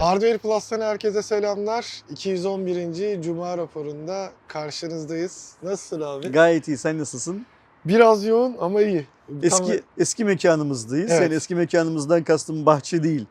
Hardware Plus'tan herkese selamlar. 211. Cuma raporunda karşınızdayız. Nasılsın abi? Gayet iyi. Sen nasılsın? Biraz yoğun ama iyi. Eski Tam- eski mekanımızdayız. Evet. Yani eski mekanımızdan kastım bahçe değil.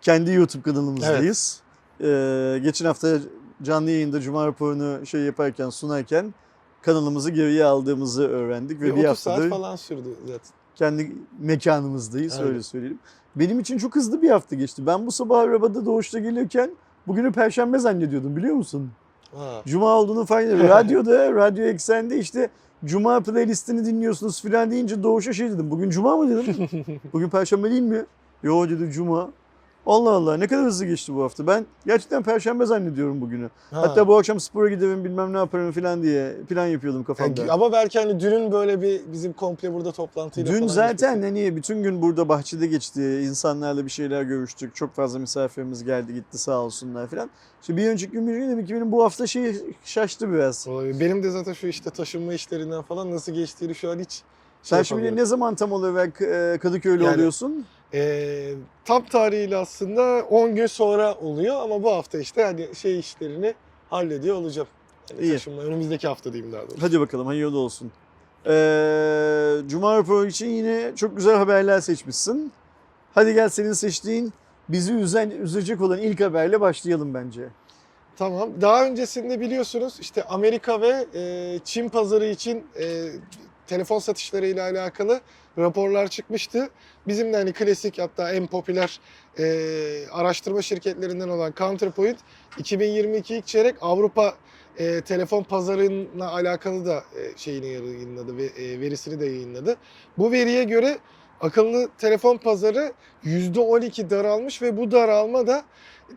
Kendi YouTube kanalımızdayız. Ee, geçen hafta canlı yayında Cuma raporunu şey yaparken sunarken kanalımızı geriye aldığımızı öğrendik bir ve bir 30 saat haftadır falan sürdü zaten. Kendi mekanımızdayız Evet. öyle söyleyelim. Benim için çok hızlı bir hafta geçti. Ben bu sabah arabada doğuşta gelirken bugünü perşembe zannediyordum biliyor musun? Ha. Cuma olduğunu fark ettim. Radyoda, radyo eksende işte Cuma playlistini dinliyorsunuz filan deyince Doğuş'a şey dedim. Bugün Cuma mı dedim. Bugün Perşembe değil mi? Yo dedi Cuma. Allah Allah ne kadar hızlı geçti bu hafta. Ben gerçekten Perşembe zannediyorum bugünü. Ha. Hatta bu akşam spora giderim bilmem ne yaparım filan diye plan yapıyordum kafamda. Yani ama belki hani dünün böyle bir bizim komple burada toplantıyla Dün falan zaten geçmesi- hani bütün gün burada bahçede geçti. İnsanlarla bir şeyler görüştük. Çok fazla misafirimiz geldi gitti sağ olsunlar filan. İşte bir önceki gün bir gün dedim ki benim bu hafta şey şaştı biraz. Olabilir. Benim de zaten şu işte taşınma işlerinden falan nasıl geçtiğini şu an hiç şey Sen şimdi ne zaman tam olarak e, Kadıköy'lü Yani- oluyorsun? Ee, tam tarihiyle aslında 10 gün sonra oluyor ama bu hafta işte hani şey işlerini hallediyor olacağım. Yani İyi. taşınma önümüzdeki hafta diyeyim daha doğrusu. Hadi bakalım hayırlı olsun. Ee, Cuma raporu için yine çok güzel haberler seçmişsin. Hadi gel senin seçtiğin bizi üzen, üzecek olan ilk haberle başlayalım bence. Tamam. Daha öncesinde biliyorsunuz işte Amerika ve e, Çin pazarı için e, telefon satışları ile alakalı raporlar çıkmıştı. Bizim de hani klasik hatta en popüler e, araştırma şirketlerinden olan Counterpoint 2022 ilk çeyrek Avrupa e, telefon pazarına alakalı da e, şeyini yayınladı ve e, verisini de yayınladı. Bu veriye göre akıllı telefon pazarı %12 daralmış ve bu daralma da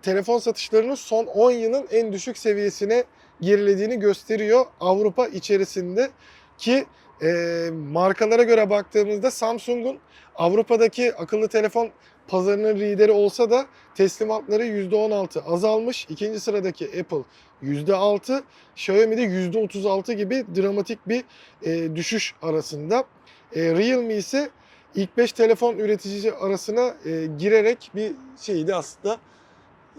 telefon satışlarının son 10 yılın en düşük seviyesine gerilediğini gösteriyor Avrupa içerisinde ki e, markalara göre baktığımızda Samsung'un Avrupa'daki akıllı telefon pazarının lideri olsa da teslimatları %16 azalmış. İkinci sıradaki Apple %6, Xiaomi de %36 gibi dramatik bir e, düşüş arasında. E, Realme ise ilk 5 telefon üreticisi arasına e, girerek bir şeyi de aslında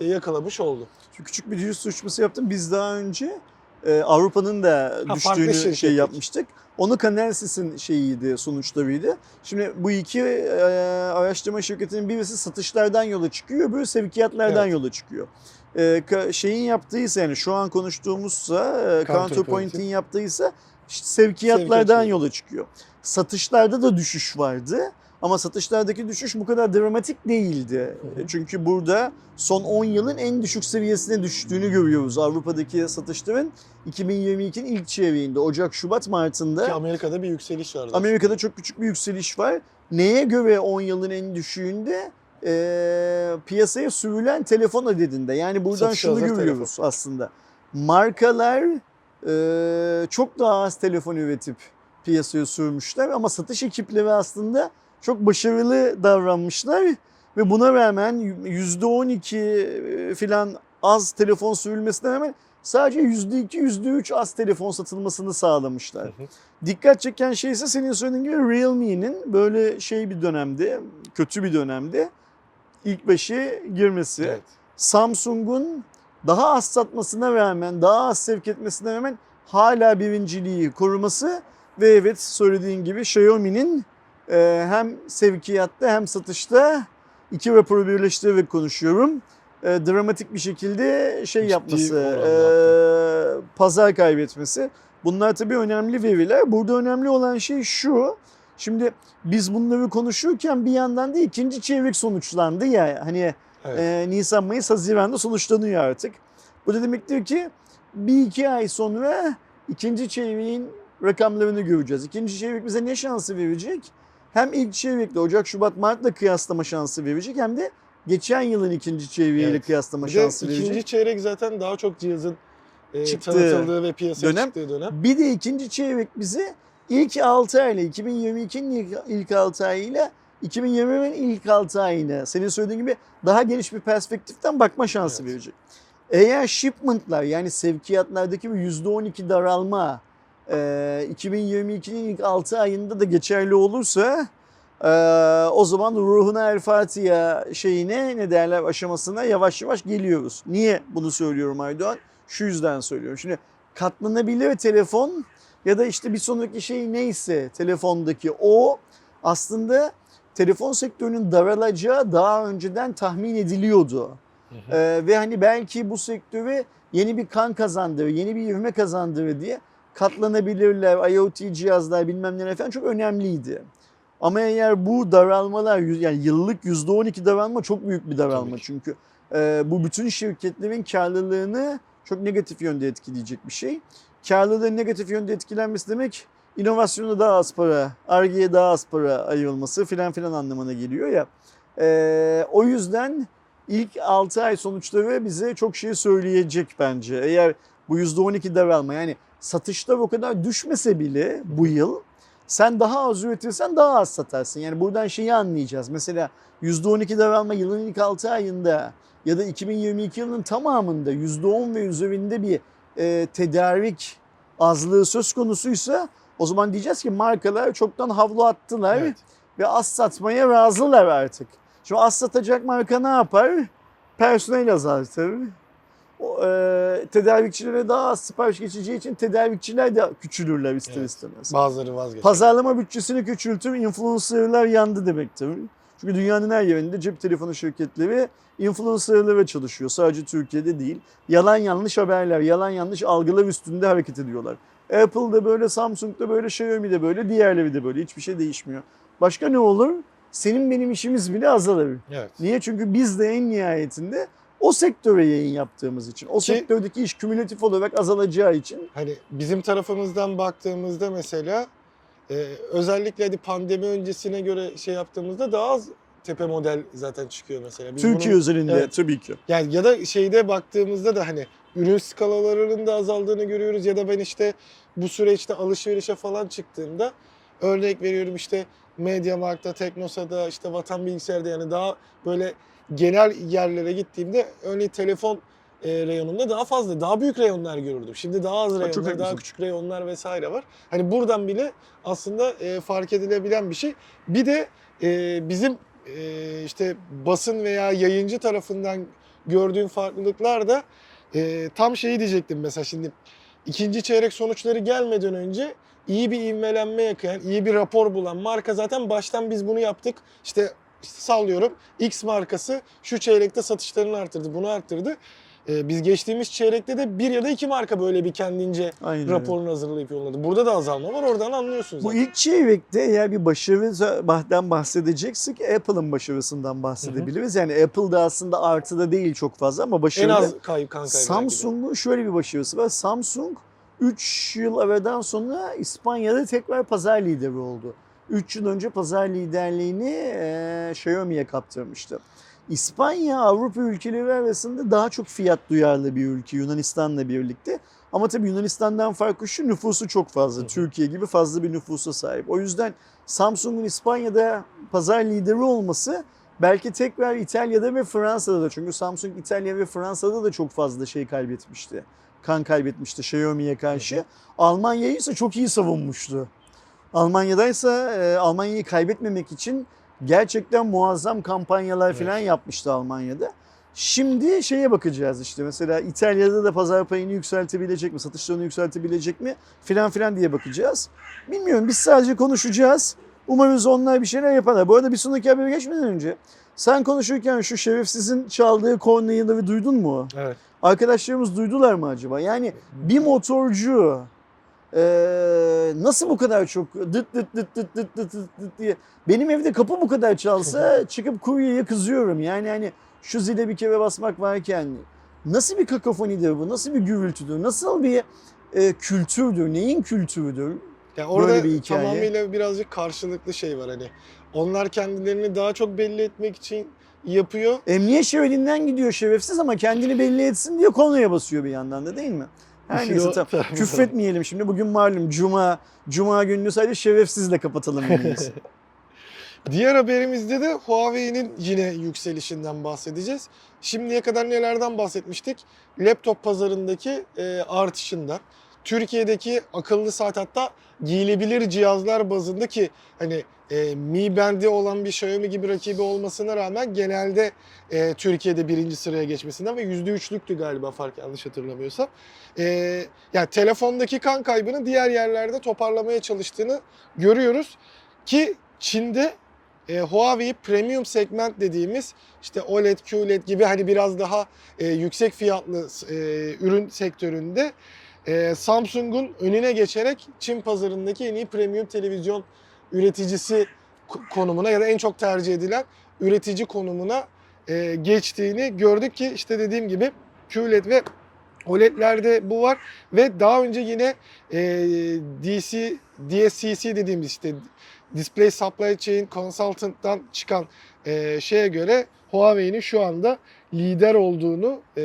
e, yakalamış oldu. Şu küçük bir virüs suçması yaptım. Biz daha önce e, Avrupa'nın da farklı düştüğünü şey yapmıştık. Onu Canalsys'in şeyiydi, sonuçlarıydı. Şimdi bu iki e, araştırma şirketinin birisi satışlardan yola çıkıyor, öbürü sevkiyatlardan Evet. yola çıkıyor. E, ka- şeyin yaptıysa yani şu an konuştuğumuzsa, e, Counterpoint'in. Yaptıysa işte sevkiyatlardan Sevkiyat. yola çıkıyor. Satışlarda da düşüş vardı. Ama satışlardaki düşüş bu kadar dramatik değildi. Hı. Çünkü burada son 10 yılın en düşük seviyesine düştüğünü görüyoruz. Avrupa'daki satışların 2022'nin ilk çeyreğinde Ocak, Şubat, Mart'ında Ki Amerika'da bir yükseliş vardı. Amerika'da çok küçük bir yükseliş var. Neye göre 10 yılın en düşüğünde? Ee, piyasaya sürülen telefon adedinde. Yani buradan Satışa şunu görüyoruz aslında. Markalar e, çok daha az telefon üretip piyasaya sürmüşler ama satış ekipleri aslında çok başarılı davranmışlar ve buna rağmen %12 filan az telefon sürülmesine rağmen sadece %2, %3 az telefon satılmasını sağlamışlar. Hı hı. Dikkat çeken şey ise senin söylediğin gibi Realme'nin böyle şey bir dönemde, kötü bir dönemde ilk beşe girmesi. Evet. Samsung'un daha az satmasına rağmen, daha az sevk etmesine rağmen hala birinciliği koruması ve evet söylediğin gibi Xiaomi'nin e, hem sevkiyatta hem satışta iki raporu birleştirerek konuşuyorum. E, dramatik bir şekilde şey Ciddi yapması, e, pazar kaybetmesi. Bunlar tabii önemli veriler. Burada önemli olan şey şu. Şimdi biz bunları konuşurken bir yandan da ikinci çeyrek sonuçlandı ya. Hani Evet. ee, Nisan, Mayıs, Haziran'da sonuçlanıyor artık. Bu da demektir ki bir iki ay sonra ikinci çeyreğin rakamlarını göreceğiz. İkinci çeyrek bize ne şansı verecek? Hem ilk çeyrekle Ocak, Şubat, Mart'la kıyaslama şansı verecek hem de geçen yılın ikinci çeyreğiyle Evet. kıyaslama Bir şansı ikinci verecek. çeyrek zaten daha çok cihazın e, Çıktığı tanıtıldığı ve piyasaya dönem. çıktığı dönem. Bir de ikinci çeyrek bize ilk 6 ayla 2022'nin ilk, ilk 6 ayıyla 2020'nin ilk 6 ayına senin söylediğin gibi daha geniş bir perspektiften bakma şansı Evet. verecek. Eğer shipment'lar yani sevkiyatlardaki bir %12 daralma e, 2022'nin ilk 6 ayında da geçerli olursa Ee, o zaman ruhuna el Fatiha şeyine ne derler aşamasına yavaş yavaş geliyoruz. Niye bunu söylüyorum Aydoğan? Şu yüzden söylüyorum. Şimdi katlanabilir telefon ya da işte bir sonraki şey neyse telefondaki o aslında telefon sektörünün daralacağı daha önceden tahmin ediliyordu. Ee, ve hani belki bu sektöre yeni bir kan kazandırır, yeni bir ivme kazandırır diye katlanabilirler, IoT cihazlar bilmem ne falan çok önemliydi. Ama eğer bu daralmalar yani yıllık %12 daralma çok büyük bir daralma çünkü e, bu bütün şirketlerin karlılığını çok negatif yönde etkileyecek bir şey. Karlılığın negatif yönde etkilenmesi demek inovasyona daha az para, Ar-Ge'ye daha az para ayrılması filan filan anlamına geliyor ya. E, o yüzden ilk 6 ay sonuçları bize çok şey söyleyecek bence. Eğer bu %12 daralma yani satışlar o kadar düşmese bile bu yıl sen daha az üretirsen daha az satarsın. Yani buradan şeyi anlayacağız. Mesela %12 daralma yılın ilk 6 ayında ya da 2022 yılının tamamında %10 ve üzerinde bir e, tedarik azlığı söz konusuysa o zaman diyeceğiz ki markalar çoktan havlu attılar Evet. ve az satmaya razılar artık. Şimdi az satacak marka ne yapar? Personel azaltır. E, tedarikçilere daha az sipariş geçeceği için tedarikçiler de küçülürler ister Evet. istemez. Bazıları vazgeçiyor. Pazarlama bütçesini küçültür, influencerlar yandı demektir. Çünkü dünyanın her yerinde cep telefonu şirketleri influencerlara çalışıyor. Sadece Türkiye'de değil. Yalan yanlış haberler, yalan yanlış algılar üstünde hareket ediyorlar. Apple'da böyle, Samsung'da böyle, Xiaomi'de böyle, diğerleri de böyle. Hiçbir şey değişmiyor. Başka ne olur? Senin benim işimiz bile azalır. Evet. Niye? Çünkü biz de en nihayetinde o sektöre yayın yaptığımız için, o Ki- sektördeki iş kümülatif olarak azalacağı için Hani bizim tarafımızdan baktığımızda mesela e, özellikle hadi pandemi öncesine göre şey yaptığımızda daha az tepe model zaten çıkıyor mesela. Biz Türkiye bunun- özelinde Evet. tabii ki. Yani ya da şeyde baktığımızda da hani ürün skalalarının da azaldığını görüyoruz ya da ben işte bu süreçte alışverişe falan çıktığımda örnek veriyorum işte Mediamarkt'ta, Teknosa'da, işte Vatan Bilgisayar'da yani daha böyle genel yerlere gittiğimde örneğin telefon e, reyonunda daha fazla, daha büyük reyonlar görürdüm. Şimdi daha az çok reyonlar, daha küçük reyonlar vesaire var. Hani buradan bile aslında e, fark edilebilen bir şey. Bir de e, bizim e, işte basın veya yayıncı tarafından gördüğüm farklılıklar da e, tam şeyi diyecektim mesela şimdi ikinci çeyrek sonuçları gelmeden önce iyi bir ivmelenme yakalayan, iyi bir rapor bulan marka zaten baştan biz bunu yaptık. İşte, işte sallıyorum X markası şu çeyrekte satışlarını arttırdı, bunu arttırdı. E, biz geçtiğimiz çeyrekte de bir ya da iki marka böyle bir kendince Aynen raporunu hazırlayıp yolladı. Burada da azalma var oradan anlıyorsunuz. Bu ilk çeyrekte eğer bir başarıdan bahsedeceksek Apple'ın başarısından bahsedebiliriz. Yani Apple'da aslında artıda değil çok fazla ama en başarılı. az kayıp kan kaybı. Samsung'un şöyle bir başarısı var. Samsung 3 yıl aradan sonra İspanya'da tekrar pazar lideri oldu. 3 yıl önce pazar liderliğini eee Xiaomi'ye kaptırmıştı. İspanya Avrupa ülkeleri arasında daha çok fiyat duyarlı bir ülke Yunanistan'la birlikte. Ama tabii Yunanistan'dan farkı şu nüfusu çok fazla. Hı. Türkiye gibi fazla bir nüfusa sahip. O yüzden Samsung'un İspanya'da pazar lideri olması belki tekrar İtalya'da ve Fransa'da da çünkü Samsung İtalya ve Fransa'da da çok fazla şey kaybetmişti. Kan kaybetmişti Xiaomi'ye karşı. Almanya'yı ise çok iyi savunmuştu. Almanya'daysa e, Almanya'yı kaybetmemek için gerçekten muazzam kampanyalar Evet. falan yapmıştı Almanya'da. Şimdi şeye bakacağız işte mesela İtalya'da da pazar payını yükseltebilecek mi, satışlarını yükseltebilecek mi filan filan diye bakacağız. Bilmiyorum biz sadece konuşacağız. Umarız onlar bir şeyler yaparlar. Bu arada bir sonraki habere geçmeden önce sen konuşurken şu şerefsizin çaldığı kornayıları duydun mu? Evet. Arkadaşlarımız duydular mı acaba? Yani bir motorcu eee, nasıl bu kadar çok dıt dıt dıt dıt dıt dıt dıt dıt diye benim evde kapı bu kadar çalsa çıkıp kuryeye kızıyorum. Yani hani şu zile bir kere basmak varken nasıl bir kakofonidir bu? Nasıl bir gürültüdür? Nasıl bir e, kültürdür? Neyin kültürüdür? Yani orada Böyle bir hikaye. tamamıyla birazcık karşılıklı şey var hani. Onlar kendilerini daha çok belli etmek için yapıyor. Emniyet şeridinden gidiyor şerefsiz ama kendini belli etsin diye konuya basıyor bir yandan da değil mi? Her neyse tamam. Küfretmeyelim şimdi. Bugün malum cuma. Cuma gününü sadece şerefsizle kapatalım iyisi. Diğer haberimizde de Huawei'nin yine yükselişinden bahsedeceğiz. Şimdiye kadar nelerden bahsetmiştik? Laptop pazarındaki e, artışından. Türkiye'deki akıllı saat hatta giyilebilir cihazlar bazında ki hani e, Mi Band'i olan bir Xiaomi gibi rakibi olmasına rağmen genelde e, Türkiye'de birinci sıraya geçmesinden ve %3'lüktü galiba fark yanlış hatırlamıyorsam. E, yani telefondaki kan kaybını diğer yerlerde toparlamaya çalıştığını görüyoruz. Ki Çin'de e, Huawei premium segment dediğimiz işte OLED, QLED gibi hani biraz daha e, yüksek fiyatlı e, ürün sektöründe e, Samsung'un önüne geçerek Çin pazarındaki en iyi premium televizyon üreticisi ko- konumuna ya da en çok tercih edilen üretici konumuna e, geçtiğini gördük ki işte dediğim gibi QLED ve OLED'lerde bu var ve daha önce yine e, DC DSCC dediğimiz işte Display Supply Chain Consultant'tan çıkan e, şeye göre Huawei'nin şu anda lider olduğunu e,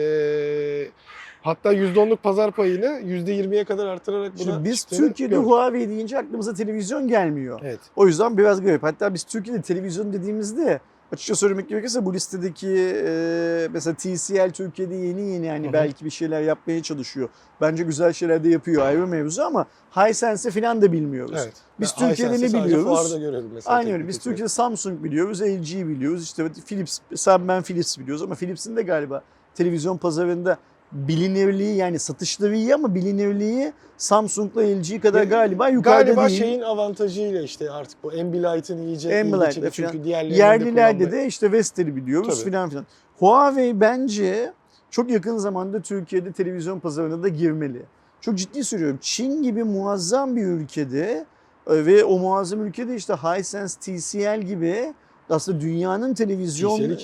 hatta %10'luk pazar payını %20'ye kadar artırarak buna Şimdi biz Türkiye'de gördük. Huawei deyince aklımıza televizyon gelmiyor. Evet. O yüzden biraz garip. Hatta biz Türkiye'de televizyon dediğimizde açıkça söylemek gerekirse bu listedeki e, mesela TCL Türkiye'de yeni yeni hani Hı hı. belki bir şeyler yapmaya çalışıyor. Bence güzel şeyler de yapıyor ayrı mevzu ama Hisense'i falan da bilmiyoruz. Evet. Biz Ben Türkiye'de Hisense'i ne biliyoruz? Mesela. Aynen öyle. Biz kısmı. Türkiye'de Samsung biliyoruz, LG biliyoruz, işte Philips, sen ben Philips biliyoruz ama Philips'in de galiba televizyon pazarında bilinirliği yani satışları iyi ama bilinirliği Samsung'la LG kadar galiba yukarıda Galiba değil. şeyin avantajıyla işte artık bu Ambilight'ın iyice falan. çünkü diğerlerinde Yerlilerde de işte Vestel'i biliyoruz Tabii. filan filan. Huawei bence çok yakın zamanda Türkiye'de televizyon pazarına da girmeli. Çok ciddi söylüyorum. Çin gibi muazzam bir ülkede e, ve o muazzam ülkede işte Hisense, TCL gibi aslında dünyanın televizyon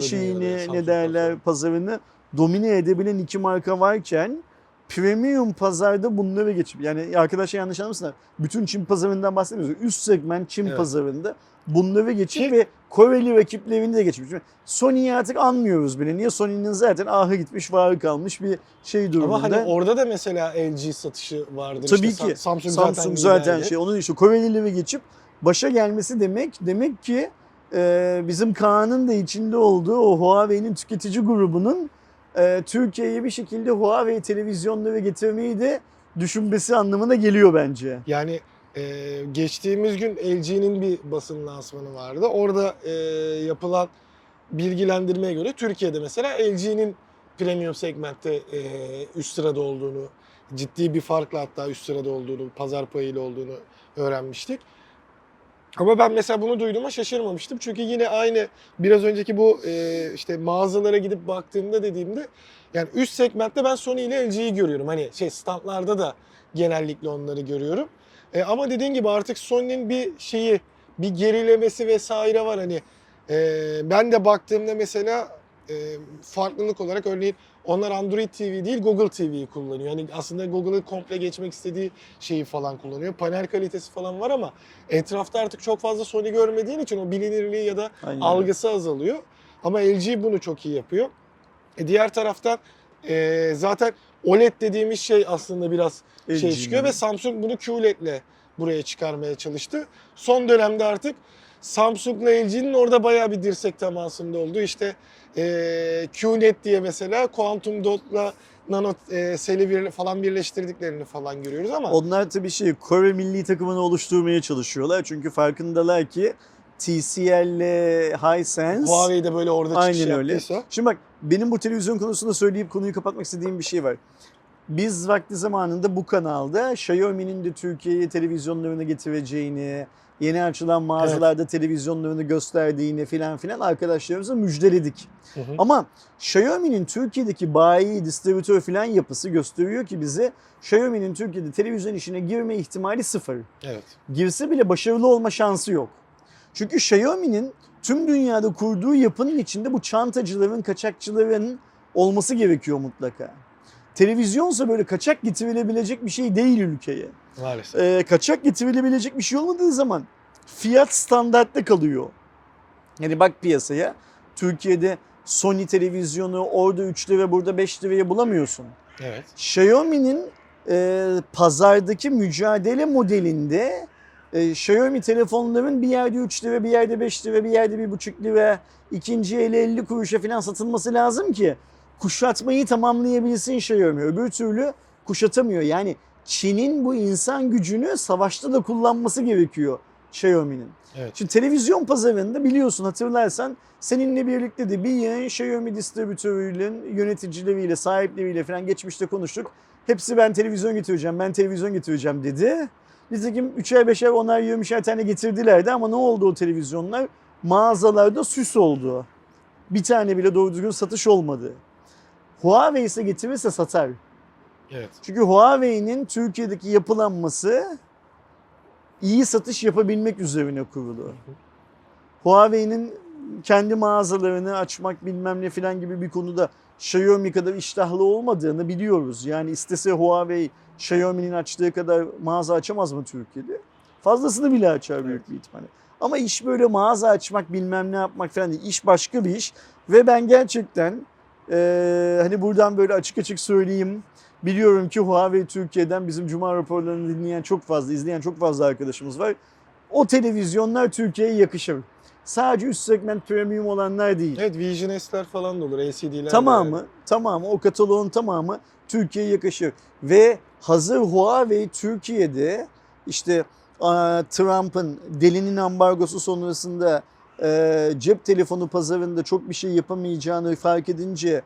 şeyini ne derler pazarını domine edebilen iki marka varken premium pazarda bunları geçip yani arkadaşlar yanlış anlamasınlar. Bütün Çin pazarından bahsetmiyoruz. Üst segment Çin Evet. pazarında bunları geçip Ki- ve Koreli rakiplerini de geçmiş. Şimdi Sony'yi artık anmıyoruz bile. Niye Sony'nin zaten ahı gitmiş, varı kalmış bir şey durumunda. Ama hani orada da mesela LG satışı vardır. Tabii işte ki. Sa- Samsung, Samsung zaten, zaten şey onun işte Korelileri geçip başa gelmesi demek demek ki e, bizim Kaan'ın da içinde olduğu o Huawei'nin tüketici grubunun e, Türkiye'ye bir şekilde Huawei televizyonları getirmeyi de düşünmesi anlamına geliyor bence. Yani e, geçtiğimiz gün LG'nin bir basın lansmanı vardı. Orada e, yapılan bilgilendirmeye göre Türkiye'de mesela LG'nin premium segmentte e, üst sırada olduğunu, ciddi bir farkla hatta üst sırada olduğunu, pazar payıyla olduğunu öğrenmiştik. Ama ben mesela bunu duyduğuma şaşırmamıştım. Çünkü yine aynı biraz önceki bu e, işte mağazalara gidip baktığımda dediğimde yani üst segmentte ben Sony ile LG'yi görüyorum. Hani şey standlarda da genellikle onları görüyorum. E, ama dediğin gibi artık Sony'nin bir şeyi, bir gerilemesi vesaire var. Hani e, ben de baktığımda mesela e, farklılık olarak örneğin onlar Android TV değil Google TV'yi kullanıyor. Yani aslında Google'ın komple geçmek istediği şeyi falan kullanıyor. Panel kalitesi falan var ama etrafta artık çok fazla Sony görmediğin için o bilinirliği ya da Aynen. algısı azalıyor. Ama LG bunu çok iyi yapıyor. E, diğer taraftan e, zaten OLED dediğimiz şey aslında biraz şey LG'nin. çıkıyor ve Samsung bunu QLED'le buraya çıkarmaya çalıştı. Son dönemde artık Samsung'la LG'nin orada bayağı bir dirsek temasında oldu. İşte e, QLED diye mesela Quantum Dot'la nano e, seli bir, falan birleştirdiklerini falan görüyoruz ama Onlar tabii şey Kore milli takımını oluşturmaya çalışıyorlar. Çünkü farkındalar ki TCL ile Hisense Huawei de böyle orada çıkış Aynen öyle. yaptıysa. Şimdi bak benim bu televizyon konusunda söyleyip konuyu kapatmak istediğim bir şey var. Biz vakti zamanında bu kanalda Xiaomi'nin de Türkiye'ye televizyonlarını getireceğini, yeni açılan mağazalarda televizyonlarını gösterdiğini filan filan arkadaşlarımıza müjdeledik. Hı hı. Ama Xiaomi'nin Türkiye'deki bayi, distribütör filan yapısı gösteriyor ki bize Xiaomi'nin Türkiye'de televizyon işine girme ihtimali sıfır Evet. girse bile başarılı olma şansı yok. Çünkü Xiaomi'nin tüm dünyada kurduğu yapının içinde bu çantacıların, kaçakçıların olması gerekiyor mutlaka. Televizyonsa böyle kaçak getirilebilecek bir şey değil ülkeye. Maalesef. Ee, kaçak getirilebilecek bir şey olmadığı zaman fiyat standartta kalıyor. Yani bak piyasaya Türkiye'de Sony televizyonu orada 3 lira burada 5 liraya bulamıyorsun. Evet. Xiaomi'nin e, pazardaki mücadele modelinde e, Xiaomi telefonların bir yerde 3 lira, bir yerde 5 lira, bir yerde 1,5 lira, ikinci eli 50 kuruşa falan satılması lazım ki kuşatmayı tamamlayabilsin Xiaomi. Öbür türlü kuşatamıyor. Yani Çin'in bu insan gücünü savaşta da kullanması gerekiyor. Xiaomi'nin. Evet. Şimdi televizyon pazarında biliyorsun hatırlarsan seninle birlikte de bir yayın Xiaomi distribütörüyle, yöneticileriyle, sahipleriyle falan geçmişte konuştuk. Hepsi ben televizyon getireceğim, ben televizyon getireceğim dedi. Nitekim 3'er 5'er 10'ar 20'şer tane getirdilerdi ama ne oldu o televizyonlar? Mağazalarda süs oldu. Bir tane bile doğru düzgün satış olmadı. Huawei ise getirirse satar. Evet. Çünkü Huawei'nin Türkiye'deki yapılanması iyi satış yapabilmek üzerine kurulu. Huawei'nin kendi mağazalarını açmak bilmem ne filan gibi bir konuda Xiaomi kadar iştahlı olmadığını biliyoruz. Yani istese Huawei Xiaomi'nin açtığı kadar mağaza açamaz mı Türkiye'de? Fazlasını bile açar büyük bir ihtimalle. Ama iş böyle mağaza açmak bilmem ne yapmak falan değil. İş başka bir iş. Ve ben gerçekten eee, hani buradan böyle açık açık söyleyeyim. Biliyorum ki Huawei Türkiye'den bizim Cuma raporlarını dinleyen çok fazla, izleyen çok fazla arkadaşımız var. O televizyonlar Türkiye'ye yakışır. Sadece üst segment premium olanlar değil. Evet Vision S'ler falan da olur. LCD'ler de Tamamı, yani. tamamı o kataloğun tamamı Türkiye'ye yakışır. Ve hazır Huawei Türkiye'de işte Trump'ın delinin ambargosu sonrasında e, cep telefonu pazarında çok bir şey yapamayacağını fark edince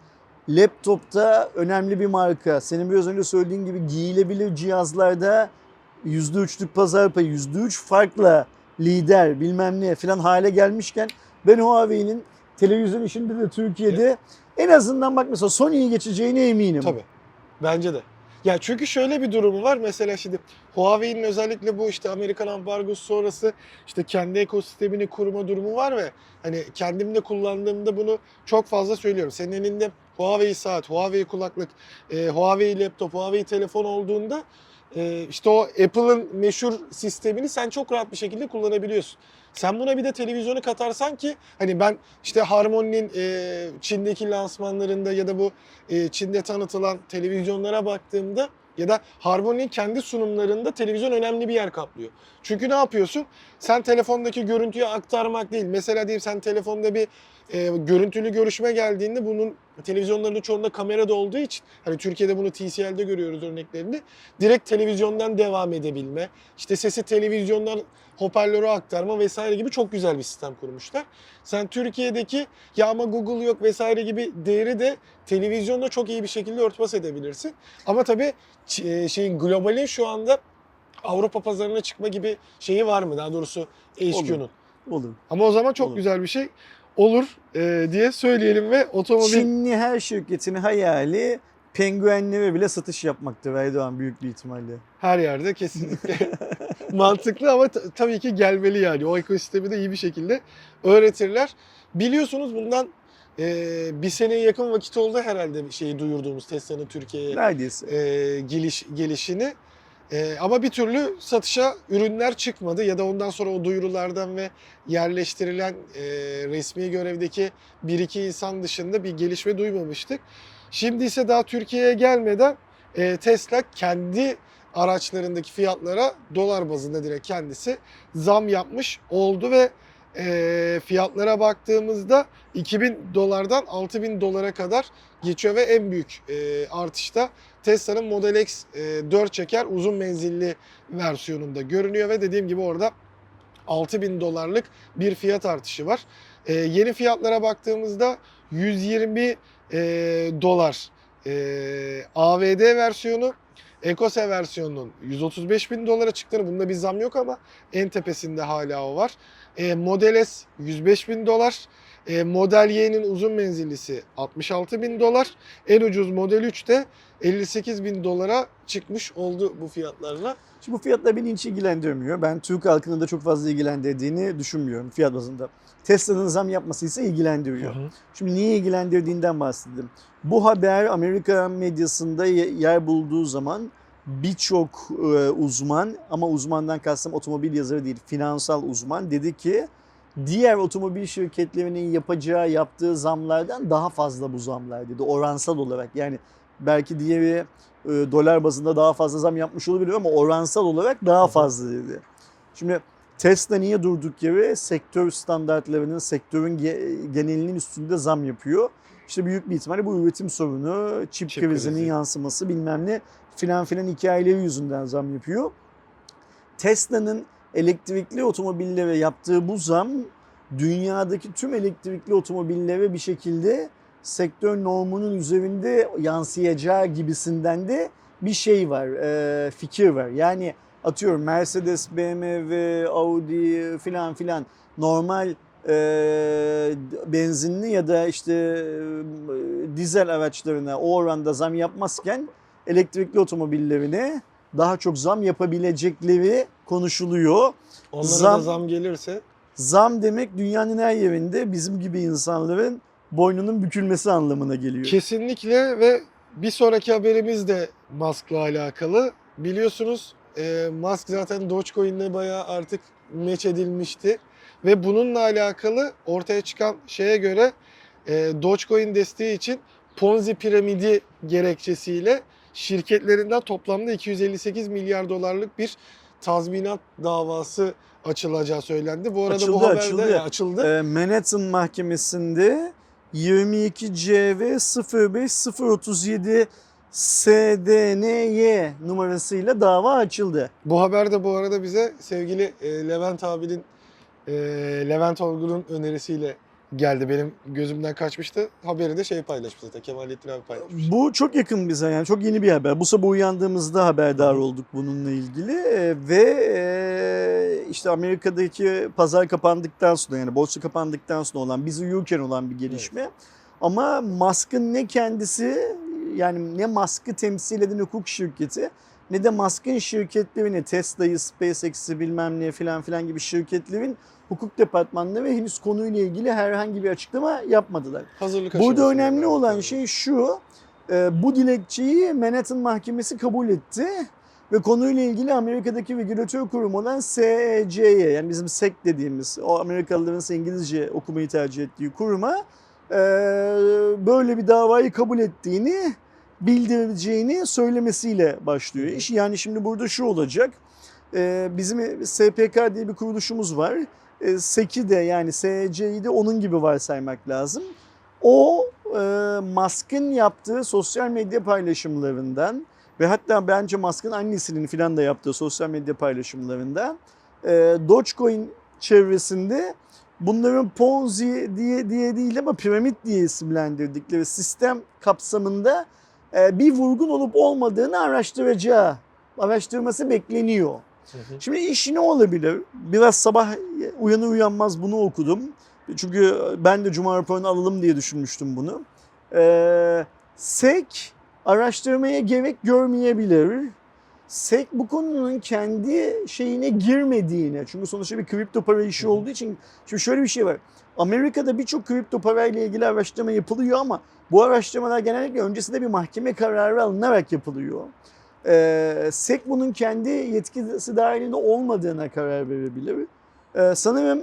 laptopta önemli bir marka. Senin biraz önce söylediğin gibi giyilebilir cihazlarda %3'lük pazar payı, %3 farkla lider bilmem ne falan hale gelmişken ben Huawei'nin televizyon işinde de Türkiye'de en azından bak mesela Sony'yi geçeceğine eminim. Tabii. Bence de. Ya çünkü şöyle bir durumu var. Mesela şimdi Huawei'nin özellikle bu işte Amerikan ambargosu sonrası işte kendi ekosistemini kurma durumu var ve hani kendim de kullandığımda bunu çok fazla söylüyorum. Senin elinde Huawei saat, Huawei kulaklık, e, Huawei laptop, Huawei telefon olduğunda e, işte o Apple'ın meşhur sistemini sen çok rahat bir şekilde kullanabiliyorsun. Sen buna bir de televizyonu katarsan ki hani ben işte Harmony'nin e, Çin'deki lansmanlarında ya da bu e, Çin'de tanıtılan televizyonlara baktığımda ya da Harmony'nin kendi sunumlarında televizyon önemli bir yer kaplıyor. Çünkü ne yapıyorsun? Sen telefondaki görüntüyü aktarmak değil. Mesela diyeyim sen telefonda bir e, görüntülü görüşme geldiğinde bunun televizyonların çoğunda kamerada olduğu için hani Türkiye'de bunu TCL'de görüyoruz örneklerini. Direkt televizyondan devam edebilme, işte sesi televizyondan hoparlöre aktarma vesaire gibi çok güzel bir sistem kurmuşlar. Sen Türkiye'deki ya ama Google yok vesaire gibi değeri de televizyonda çok iyi bir şekilde örtbas edebilirsin. Ama tabii e, şeyin globalin şu anda Avrupa pazarına çıkma gibi şeyi var mı? Daha doğrusu HQ'nun. Olur. Ama o zaman çok Olur. güzel bir şey olur e, diye söyleyelim ve otomobil Çinli her şirketin hayali penguenlere bile satış yapmaktır Erdoğan büyük bir ihtimalle. her yerde kesinlikle mantıklı ama tabii ki gelmeli yani. O ekosistemi de iyi bir şekilde öğretirler. Biliyorsunuz bundan e, bir seneye yakın vakit oldu herhalde şeyi duyurduğumuz Tesla'nın Türkiye'ye Neredeyse. e, geliş gelişini. E, ama bir türlü satışa ürünler çıkmadı ya da ondan sonra o duyurulardan ve yerleştirilen e, resmi görevdeki bir iki insan dışında bir gelişme duymamıştık. Şimdi ise daha Türkiye'ye gelmeden e, Tesla kendi araçlarındaki fiyatlara dolar bazında direkt kendisi zam yapmış oldu ve e, fiyatlara baktığımızda 2000 dolardan 6000 dolara kadar geçiyor ve en büyük e, artışta Tesla'nın Model X e, 4 çeker uzun menzilli versiyonunda görünüyor ve dediğim gibi orada 6000 dolarlık bir fiyat artışı var. E, yeni fiyatlara baktığımızda 120 e, dolar e, AVD versiyonu Ecose versiyonunun 135 bin dolara çıktığını bunda bir zam yok ama en tepesinde hala o var. E, Model S 105 bin dolar. E, Model Y'nin uzun menzillisi 66 bin dolar. En ucuz Model 3 de 58 bin dolara çıkmış oldu bu fiyatlarla. Şimdi bu fiyatlar beni hiç ilgilendirmiyor. Ben Türk halkını da çok fazla ilgilendirdiğini düşünmüyorum fiyat bazında. Tesla'nın zam yapması ise ilgilendiriyor. Şimdi niye ilgilendirdiğinden bahsedeyim. Bu haber Amerika medyasında ye- yer bulduğu zaman birçok e, uzman ama uzmandan kastım otomobil yazarı değil finansal uzman dedi ki diğer otomobil şirketlerinin yapacağı yaptığı zamlardan daha fazla bu zamlar dedi oransal olarak. Yani belki diğeri e, dolar bazında daha fazla zam yapmış olabilir ama oransal olarak daha fazla dedi. Şimdi Tesla niye durduk yere sektör standartlarının, sektörün ge- genelinin üstünde zam yapıyor? İşte büyük bir ihtimalle bu üretim sorunu, çip, Çip krizinin krizi. yansıması bilmem ne filan filan hikayeleri yüzünden zam yapıyor. Tesla'nın elektrikli otomobillere yaptığı bu zam dünyadaki tüm elektrikli otomobillere bir şekilde sektör normunun üzerinde yansıyacağı gibisinden de bir şey var, e, fikir var. Yani atıyorum Mercedes, BMW, Audi filan filan normal e, benzinli ya da işte e, dizel araçlarına o oranda zam yapmazken elektrikli otomobillerine daha çok zam yapabilecekleri konuşuluyor. Onlara Zam- da zam gelirse Zam demek dünyanın her yerinde bizim gibi insanların boynunun bükülmesi anlamına geliyor. Kesinlikle ve bir sonraki haberimiz de Musk'la alakalı. Biliyorsunuz e, Musk zaten Dogecoin'le bayağı artık meç edilmişti. Ve bununla alakalı ortaya çıkan şeye göre e, Dogecoin desteği için Ponzi piramidi gerekçesiyle şirketlerinden toplamda 258 milyar dolarlık bir tazminat davası açılacağı söylendi. Bu arada Açıldı, bu haberde açıldı. Ya, açıldı. Ee, Manhattan Mahkemesi'nde 22 CV 05037 SDNY numarasıyla dava açıldı. Bu haber de bu arada bize sevgili e, Levent abinin e, Levent Olgun'un önerisiyle geldi. Benim gözümden kaçmıştı. Haberi de şey paylaşmış zaten. Kemalettin abi paylaşmış. Bu çok yakın bize yani çok yeni bir haber. Bu sabah uyandığımızda haberdar olduk bununla ilgili Ee, ve e, işte Amerika'daki pazar kapandıktan sonra yani borsa kapandıktan sonra olan biz uyurken olan bir gelişme. Ama Musk'ın ne kendisi yani ne Musk'ı temsil eden hukuk şirketi ne de Musk'ın şirketlerini Tesla'yı, SpaceX'i bilmem ne filan filan gibi şirketlerin hukuk departmanları henüz konuyla ilgili herhangi bir açıklama yapmadılar. Hazırlık Burada önemli yani. olan şey şu, e, bu dilekçeyi Manhattan Mahkemesi kabul etti ve konuyla ilgili Amerika'daki regülatör kurum olan SEC'ye yani bizim SEC dediğimiz o Amerikalıların İngilizce okumayı tercih ettiği kuruma e, böyle bir davayı kabul ettiğini bildireceğini söylemesiyle başlıyor iş. Yani şimdi burada şu olacak. e, Bizim SPK diye bir kuruluşumuz var. E, SEC'i de yani SEC'yi de onun gibi varsaymak lazım. O e, Musk'ın yaptığı sosyal medya paylaşımlarından ve hatta bence Musk'ın annesinin filan da yaptığı sosyal medya paylaşımlarından e, Dogecoin çevresinde bunların Ponzi diye diye değil ama piramit diye isimlendirdikleri sistem kapsamında e, bir vurgun olup olmadığını araştıracağı, araştırması bekleniyor. Hı hı. Şimdi iş ne olabilir? Biraz sabah uyanır uyanmaz bunu okudum. Çünkü ben de Cuma raporunu alalım diye düşünmüştüm bunu. Ee, SEC araştırmaya gerek görmeyebilir. SEC bu konunun kendi şeyine girmediğine, çünkü sonuçta bir kripto para işi Hı olduğu için, şimdi şöyle bir şey var. Amerika'da birçok kripto parayla ilgili araştırma yapılıyor ama bu araştırmalar genellikle öncesinde bir mahkeme kararı alınarak yapılıyor. Ee, SEC bunun kendi yetkisi dahilinde olmadığına karar verebilir. Ee, sanırım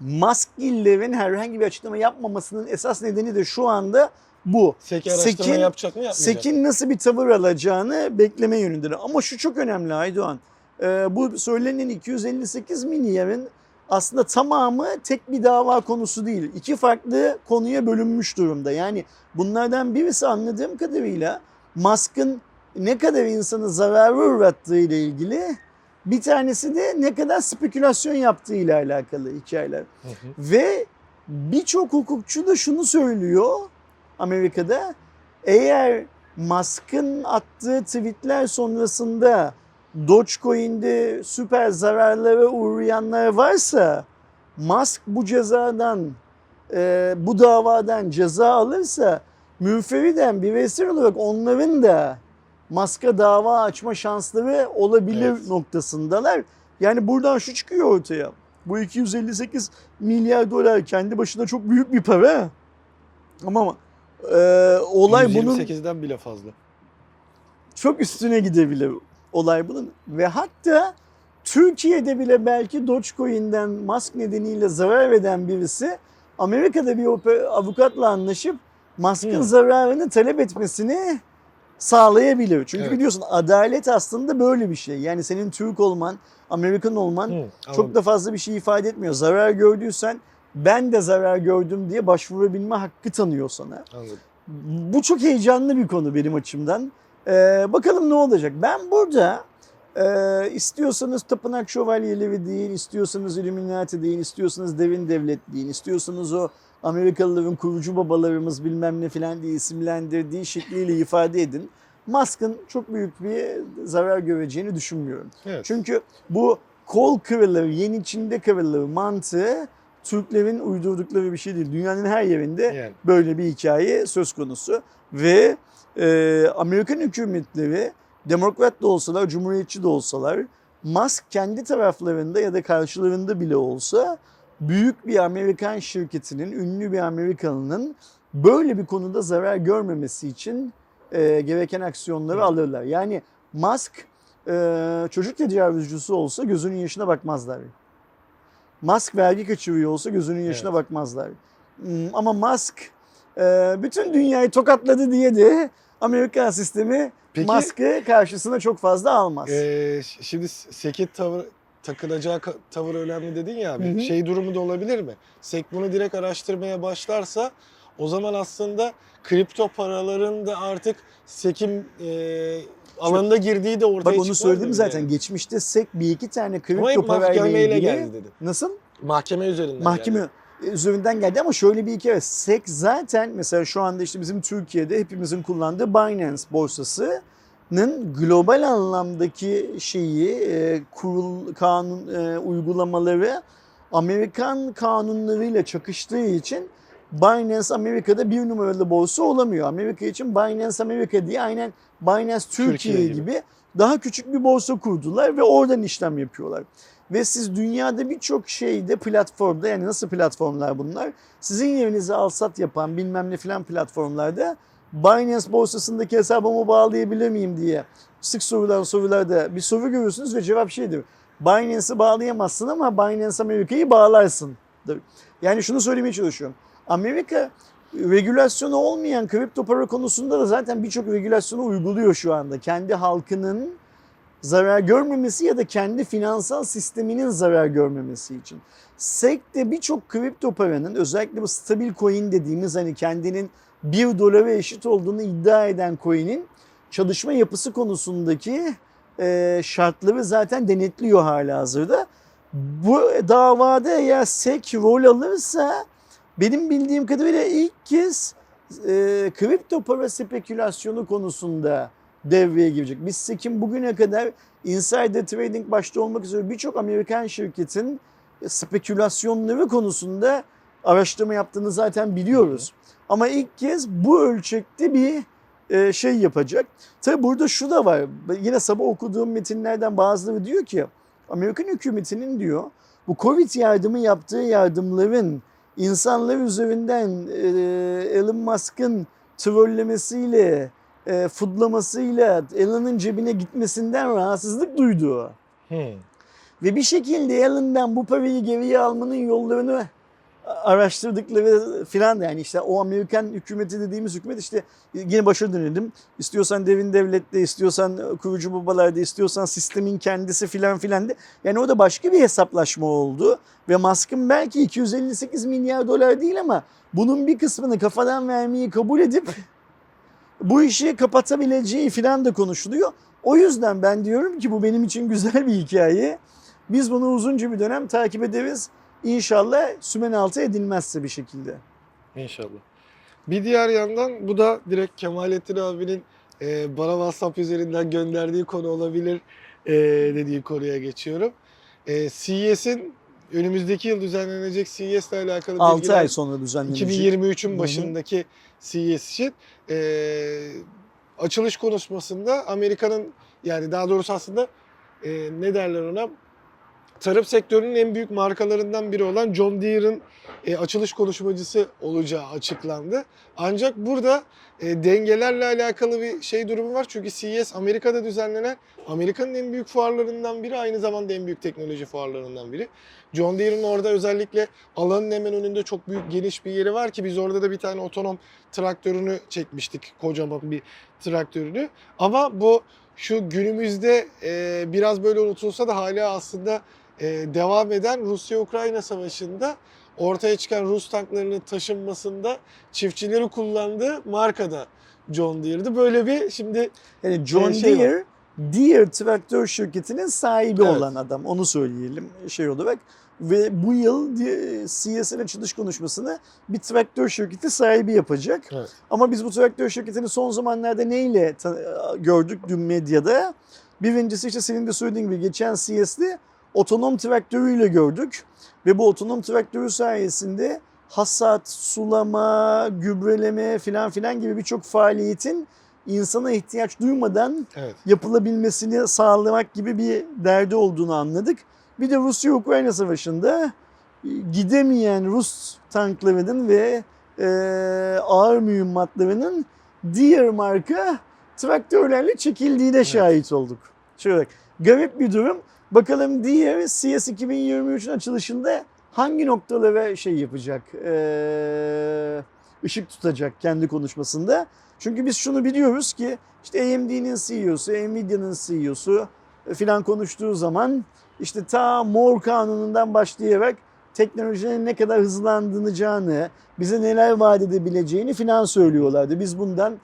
Muskillerin herhangi bir açıklama yapmamasının esas nedeni de şu anda bu. Seki araştırma Sekin- yapacak mı yapmayacak mı? Sekin nasıl bir tavır alacağını bekleme yönündedir. Ama şu çok önemli Aydoğan. Ee, bu söylenen 258 milyarın aslında tamamı tek bir dava konusu değil. İki farklı konuya bölünmüş durumda. Yani bunlardan birisi anladığım kadarıyla Musk'ın ne kadar insanı zarara uğrattığı ile ilgili bir tanesi de ne kadar spekülasyon yaptığı ile alakalı hikayeler. Hı hı. Ve birçok hukukçu da şunu söylüyor Amerika'da. Eğer Musk'ın attığı tweetler sonrasında Dogecoin'de süper zararlara uğrayanlar varsa Musk bu cezadan, e, bu davadan ceza alırsa münferiden bireysel olarak onların da Musk'a dava açma şansları olabilir Evet. noktasındalar. Yani buradan şu çıkıyor ortaya. Bu 258 milyar dolar kendi başına çok büyük bir para. Ama e, olay bunun 128'den bile fazla. çok üstüne gidebilir olay bunun. Ve hatta Türkiye'de bile belki Dogecoin'den Musk nedeniyle zarar eden birisi Amerika'da bir avukatla anlaşıp Musk'ın zararını talep etmesini sağlayabilir. Çünkü Evet. biliyorsun adalet aslında böyle bir şey. Yani senin Türk olman, Amerikan olman Hı, çok anladım. da fazla bir şey ifade etmiyor. Zarar gördüysen ben de zarar gördüm diye başvurabilme hakkı tanıyor sana. Anladım. Bu çok heyecanlı bir konu benim açımdan. Ee, bakalım ne olacak. Ben burada Ee, istiyorsanız tapınak şövalyeleri deyin, istiyorsanız Illuminati deyin, istiyorsanız devin devlet deyin, istiyorsanız o Amerikalıların kurucu babalarımız bilmem ne filan diye isimlendirdiği şekliyle ifade edin. Musk'ın çok büyük bir zarar göreceğini düşünmüyorum. Evet. Çünkü bu kol kırılır, yeniçinde kırılır mantığı Türklerin uydurdukları bir şey değil. Dünyanın her yerinde Yani. böyle bir hikaye söz konusu. Ve e, Amerikan hükümetleri demokrat da olsalar, cumhuriyetçi de olsalar Musk kendi taraflarında ya da karşılarında bile olsa büyük bir Amerikan şirketinin, ünlü bir Amerikalının böyle bir konuda zarar görmemesi için e, gereken aksiyonları Evet. alırlar. Yani Musk e, çocuk tecavüzcüsü olsa gözünün yaşına bakmazlar. Musk vergi kaçırıyor olsa gözünün yaşına Evet. bakmazlar. Hmm, Ama Musk e, bütün dünyayı tokatladı diye de Amerikan sistemi Peki Musk'ı karşısına çok fazla almaz. e, şimdi seket tavır takılacağı tavır önemli dedin ya abi. Hı hı. Şey durumu da olabilir mi? Sek bunu direkt araştırmaya başlarsa o zaman aslında kripto paraların da artık sekim e, alanına girdiği de ortaya Bak onu söyledim zaten. yani? Geçmişte SEC bir iki tane kripto parayla ilgili geldi dedin. nasıl? Mahkeme üzerinden Mahkeme geldi. üzerinden geldi ama şöyle bir hikaye. SEC zaten mesela şu anda işte bizim Türkiye'de hepimizin kullandığı Binance borsasının global anlamdaki şeyi e, kurul kanun e, uygulamaları Amerikan kanunlarıyla çakıştığı için Binance Amerika'da bir numaralı borsa olamıyor. Amerika için Binance Amerika diye aynen Binance Türkiye, Türkiye gibi. gibi daha küçük bir borsa kurdular ve oradan işlem yapıyorlar. Ve siz dünyada birçok şeyde platformda yani nasıl platformlar bunlar? Sizin yerinize alsat yapan bilmem ne filan platformlarda Binance borsasındaki hesabımı bağlayabilir miyim diye sık sorulan sorularda bir soru görürsünüz ve cevap şeydir. Binance'ı bağlayamazsın ama Binance Amerika'yı bağlarsın. Yani şunu söylemeye çalışıyorum. Amerika regülasyonu olmayan kripto para konusunda da zaten birçok regülasyonu uyguluyor şu anda. Kendi halkının zarar görmemesi ya da kendi finansal sisteminin zarar görmemesi için. SEC de birçok kripto paranın özellikle bu stabil coin dediğimiz hani kendinin 1 dolara eşit olduğunu iddia eden coin'in çalışma yapısı konusundaki e, şartları zaten denetliyor hala hazırda. Bu davada eğer SEC rol alırsa benim bildiğim kadarıyla ilk kez e, kripto para spekülasyonu konusunda devreye girecek. Biz SEC'in bugüne kadar insider trading başta olmak üzere birçok Amerikan şirketin spekülasyonları konusunda araştırma yaptığını zaten biliyoruz. Ama ilk kez bu ölçekte bir e, şey yapacak. Tabi burada şu da var. Yine sabah okuduğum metinlerden bazıları diyor ki Amerikan hükümetinin diyor bu Covid yardımı yaptığı yardımların insanlar üzerinden e, Elon Musk'ın trollemesiyle, e, fudlamasıyla Elon'un cebine gitmesinden rahatsızlık duyduğu Hmm. ve bir şekilde Elon'dan bu parayı geriye almanın yollarını araştırdıkları filan yani işte o Amerikan hükümeti dediğimiz hükümet işte yine başa dönelim. İstiyorsan devin devlette, istiyorsan kurucu babalarda, istiyorsan sistemin kendisi filan filan de. Yani o da başka bir hesaplaşma oldu. Ve Musk'ın belki 258 milyar dolar değil ama bunun bir kısmını kafadan vermeyi kabul edip bu işi kapatabileceği filan da konuşuluyor. O yüzden ben diyorum ki bu benim için güzel bir hikaye. Biz bunu uzunca bir dönem takip ederiz. İnşallah sümen altı edilmezse bir şekilde. İnşallah. Bir diğer yandan bu da direkt Kemalettin abinin e, bana WhatsApp üzerinden gönderdiği konu olabilir e, dediği konuya geçiyorum. E, CES'in önümüzdeki yıl düzenlenecek CES ile alakalı 6 bilgiler ay sonra düzenlenecek. 2023'ün Hı hı. başındaki CES için e, açılış konuşmasında Amerika'nın yani daha doğrusu aslında e, ne derler ona tarım sektörünün en büyük markalarından biri olan John Deere'ın e, açılış konuşmacısı olacağı açıklandı. Ancak burada e, dengelerle alakalı bir şey durumu var. Çünkü CES Amerika'da düzenlenen Amerika'nın en büyük fuarlarından biri aynı zamanda en büyük teknoloji fuarlarından biri. John Deere'ın orada özellikle alanın hemen önünde çok büyük geniş bir yeri var ki biz orada da bir tane otonom traktörünü çekmiştik. Kocaman bir traktörünü. Ama bu şu günümüzde e, biraz böyle unutulsa da hala aslında e, devam eden Rusya-Ukrayna savaşında ortaya çıkan Rus tanklarının taşınmasında çiftçileri kullandığı markada John Deere'di. Böyle bir şimdi Yani John Ee, şey var. Deere Deere traktör şirketinin sahibi Evet. olan adam. Onu söyleyelim şey olarak. Ve bu yıl CS'in açılış konuşmasını bir traktör şirketi sahibi yapacak. Evet. Ama biz bu traktör şirketini son zamanlarda neyle ta- gördük dün medyada? Birincisi işte senin de söylediğin gibi geçen CS'de otonom traktörüyle gördük. Ve bu otonom traktörü sayesinde hasat, sulama, gübreleme filan filan gibi birçok faaliyetin insana ihtiyaç duymadan Evet. yapılabilmesini sağlamak gibi bir derdi olduğunu anladık. Bir de Rusya-Ukrayna savaşında e, gidemeyen Rus tanklarının ve e, ağır mühimmatlarının diğer marka traktörlerle çekildiğine şahit olduk. Şöyle garip bir durum. Bakalım diğer CS 2023'ün açılışında hangi noktalara şey yapacak, ışık tutacak kendi konuşmasında. Çünkü biz şunu biliyoruz ki işte AMD'nin CEO'su, Nvidia'nın CEO'su e, filan konuştuğu zaman işte ta Moore kanunundan başlayarak teknolojinin ne kadar hızlandıracağını, bize neler vaat edebileceğini filan söylüyorlardı. Biz bundan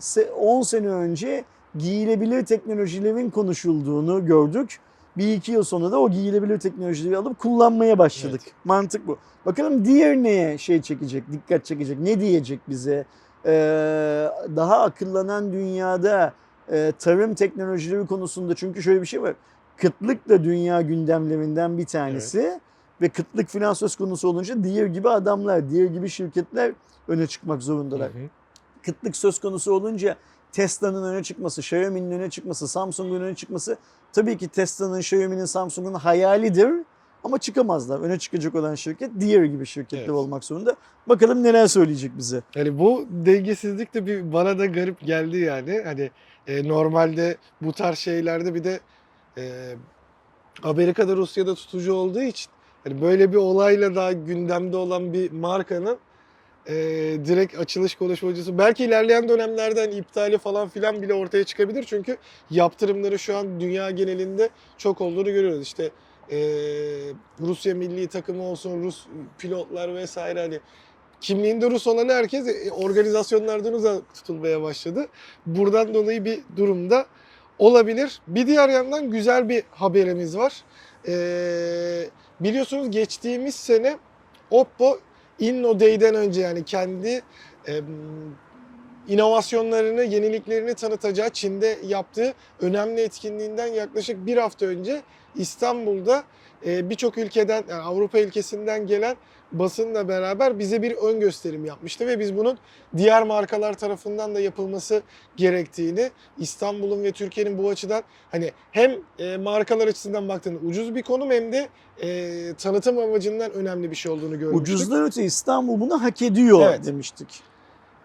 se- 10 sene önce giyilebilir teknolojilerin konuşulduğunu gördük. Bir iki yıl sonra da o giyilebilir teknolojileri alıp kullanmaya başladık. Mantık bu. Bakalım diğer neye şey çekecek, dikkat çekecek, ne diyecek bize? Ee, daha akıllanan dünyada e, tarım teknolojileri konusunda çünkü şöyle bir şey var. Kıtlık da dünya gündemlerinden bir tanesi ve kıtlık finans söz konusu olunca diğer gibi adamlar, diğer gibi şirketler öne çıkmak zorundalar. Hı hı. Kıtlık söz konusu olunca Tesla'nın öne çıkması, Xiaomi'nin öne çıkması, Samsung'un öne çıkması tabii ki Tesla'nın, Xiaomi'nin, Samsung'un hayalidir ama çıkamazlar. Öne çıkacak olan şirket diğer gibi şirketler Evet. olmak zorunda. Bakalım neler söyleyecek bize. Yani bu dengesizlik de bir bana da garip geldi yani. Hani e, normalde bu tarz şeylerde bir de e, Amerika'da Rusya'da tutucu olduğu için hani böyle bir olayla daha gündemde olan bir markanın e, direkt açılış konuşmacısı belki ilerleyen dönemlerde hani iptali falan filan bile ortaya çıkabilir. Çünkü yaptırımları şu an dünya genelinde çok olduğunu görüyoruz. İşte e, Rusya milli takımı olsun, Rus pilotlar vesaire hani kimliğinde Rus olan herkes e, organizasyonlardan uzak tutulmaya başladı. Buradan dolayı bir durumda olabilir. Bir diğer yandan güzel bir haberimiz var. Ee, biliyorsunuz geçtiğimiz sene Oppo Inno Day'den önce yani kendi em, inovasyonlarını, yeniliklerini tanıtacağı Çin'de yaptığı önemli etkinliğinden yaklaşık bir hafta önce İstanbul'da e, birçok ülkeden, yani Avrupa ülkesinden gelen basınla beraber bize bir ön gösterim yapmıştı ve biz bunun diğer markalar tarafından da yapılması gerektiğini, İstanbul'un ve Türkiye'nin bu açıdan hani hem e, markalar açısından baktığında ucuz bir konum hem de e, tanıtım amacından önemli bir şey olduğunu görmüştük. Ucuzdan öte İstanbul bunu hak ediyor Evet. demiştik.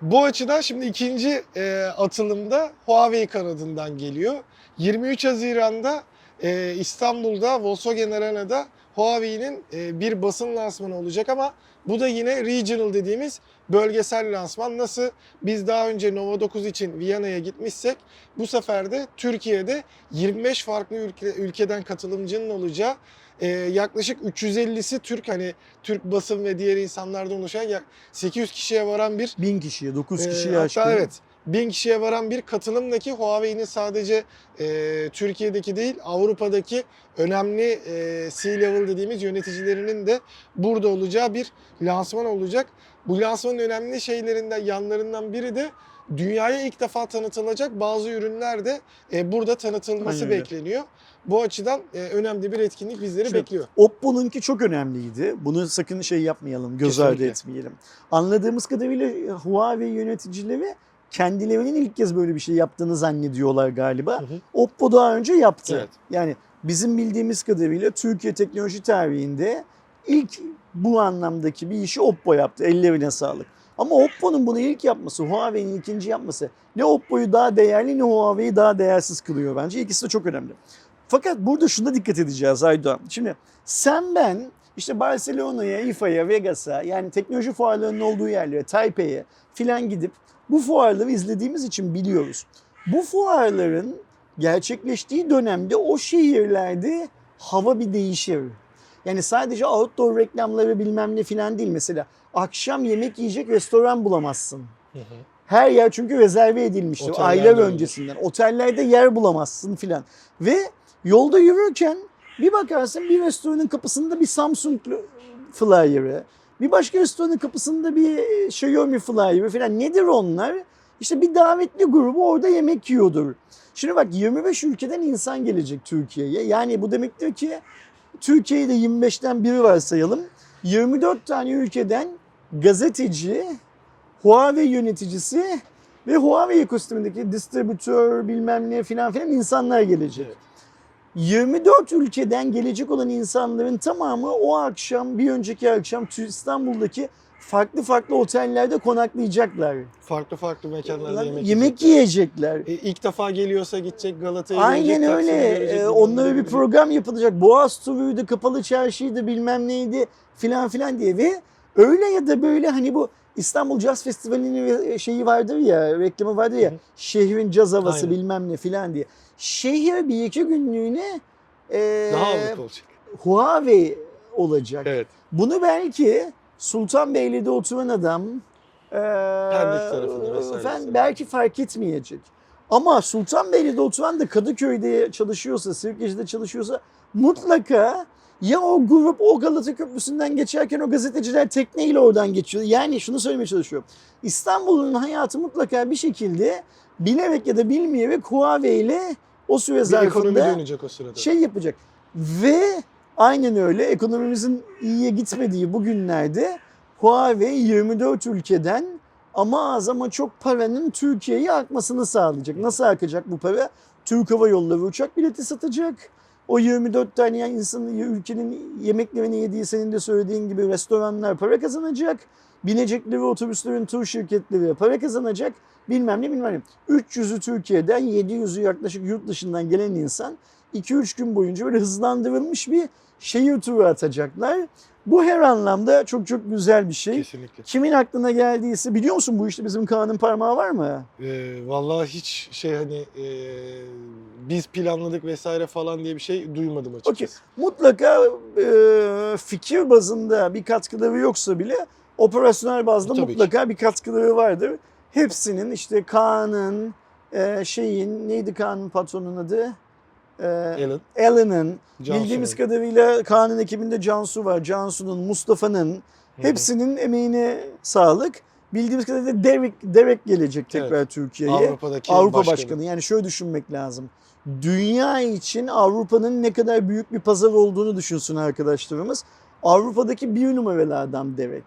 Bu açıdan şimdi ikinci e, atılımda Huawei kanadından geliyor. 23 Haziran'da e, İstanbul'da Volkswagen Arena'da Huawei'nin e, bir basın lansmanı olacak ama bu da yine regional dediğimiz bölgesel lansman. Nasıl biz daha önce Nova 9 için Viyana'ya gitmişsek bu sefer de Türkiye'de 25 farklı ülke, ülkeden katılımcının olacağı e, yaklaşık 350'si Türk hani Türk basın ve diğer insanlardan oluşan yak- 800 kişiye varan bir Bin kişiye, dokuz ee, kişiye hatta aşkın. evet. Bin kişiye varan bir katılımdaki Huawei'nin sadece e, Türkiye'deki değil Avrupa'daki önemli e, C-level dediğimiz yöneticilerinin de burada olacağı bir lansman olacak. Bu lansmanın önemli şeylerinden yanlarından biri de dünyaya ilk defa tanıtılacak bazı ürünler de e, burada tanıtılması Aynen bekleniyor. Bu açıdan e, önemli bir etkinlik bizleri Şimdi bekliyor. Oppo'nunki çok önemliydi. Bunu sakın şey yapmayalım, göz ardı Kesinlikle. etmeyelim. Anladığımız kadarıyla Huawei yöneticileri kendilerinin ilk kez böyle bir şey yaptığını zannediyorlar galiba. Hı hı. Oppo daha önce yaptı. Evet. Yani bizim bildiğimiz kadarıyla Türkiye teknoloji tarihinde ilk bu anlamdaki bir işi Oppo yaptı. Ellerine sağlık. Ama Oppo'nun bunu ilk yapması, Huawei'nin ikinci yapması ne Oppo'yu daha değerli ne Huawei'yi daha değersiz kılıyor bence. İkisi de çok önemli. Fakat burada şuna dikkat edeceğiz Aydoğan. Şimdi sen ben işte Barcelona'ya, IFA'ya, Vegas'a yani teknoloji fuarlarının olduğu yerlere, Taipei'ye filan gidip bu fuarları izlediğimiz için biliyoruz. Bu fuarların gerçekleştiği dönemde o şehirlerde hava bir değişir. Yani sadece outdoor reklamları bilmem ne filan değil. Mesela akşam yemek yiyecek restoran bulamazsın. Hı hı. Her yer çünkü rezerve edilmişti Otellerde aylar öncesinden. Otellerde yer bulamazsın filan. Ve yolda yürürken bir bakarsın bir restoranın kapısında bir Samsung flyer'ı, bir başka restoranın kapısında bir Xiaomi flyer'ı filan. Nedir onlar? İşte bir davetli grubu orada yemek yiyordur. Şimdi bak 25 ülkeden insan gelecek Türkiye'ye. Yani bu demektir ki Türkiye'de 25'ten biri varsayalım. 24 tane ülkeden gazeteci, Huawei yöneticisi ve Huawei ekosistemindeki distribütör bilmem ne filan filan insanlar gelecek. Evet. 24 ülkeden gelecek olan insanların tamamı o akşam bir önceki akşam İstanbul'daki farklı farklı otellerde konaklayacaklar. Farklı farklı mekanlarda yemek, Yemek yiyecek. yiyecekler. E, ilk defa geliyorsa gidecek Galata'ya Aynen gelecek. öyle. Bilmem onlara bir program yapılacak. Boğaz turuydu, kapalı çarşıydı, bilmem neydi filan filan diye ve öyle ya da böyle hani bu İstanbul Jazz Festivali'nin ve- şeyi vardır ya, reklamı vardır ya. Hı. Şehrin caz havası Aynen. bilmem ne filan diye. Şehir bir iki günlüğüne e, Daha ağırlıklı olacak. Huawei olacak. Evet. Bunu belki Sultanbeyli'de oturan adam e, efendim, belki fark etmeyecek. Ama Sultanbeyli'de oturan da Kadıköy'de çalışıyorsa, Sirkeci'de çalışıyorsa mutlaka ya o grup o Galata Köprüsü'nden geçerken o gazeteciler tekneyle oradan geçiyor. Yani şunu söylemeye çalışıyorum. İstanbul'un hayatı mutlaka bir şekilde bilerek ya da bilmeyerek Huawei ile o süre Bir zarfında o sırada. şey yapacak. Ve aynen öyle ekonomimizin iyiye gitmediği bu günlerde Huawei 24 ülkeden ama az ama çok paranın Türkiye'ye akmasını sağlayacak. Nasıl akacak bu para? Türk Hava Yolları uçak bileti satacak. O 24 tane yani insanın ülkenin yemeklerini yediği senin de söylediğin gibi restoranlar para kazanacak. Binecekleri otobüslerin tur şirketleri para kazanacak. Bilmem ne bilmem ne. 300'ü Türkiye'den 700'ü yaklaşık yurt dışından gelen insan 2-3 gün boyunca böyle hızlandırılmış bir şehir turu atacaklar. Bu her anlamda çok çok güzel bir şey. Kesinlikle. Kimin aklına geldiyse biliyor musun bu işte bizim Kaan'ın parmağı var mı? Ee, vallahi hiç şey hani e, biz planladık vesaire falan diye bir şey duymadım açıkçası. Okey. Mutlaka e, fikir bazında bir katkıları yoksa bile operasyonel bazda Tabii ki. mutlaka bir katkıları vardır. Hepsinin işte Kaan'ın e, şeyin neydi Kaan'ın patronun adı? E, Alan, Alan'ın bildiğimiz kadarıyla Kaan'ın ekibinde Cansu var. Cansu'nun, Mustafa'nın hepsinin emeğine sağlık. Bildiğimiz kadarıyla Derek, Derek gelecek tekrar Evet. Türkiye'ye. Avrupa'daki Avrupa başkanı. Başkanı. Yani şöyle düşünmek lazım. Dünya için Avrupa'nın ne kadar büyük bir pazar olduğunu düşünsün arkadaşlarımız. Avrupa'daki bir numaralı adam Derek.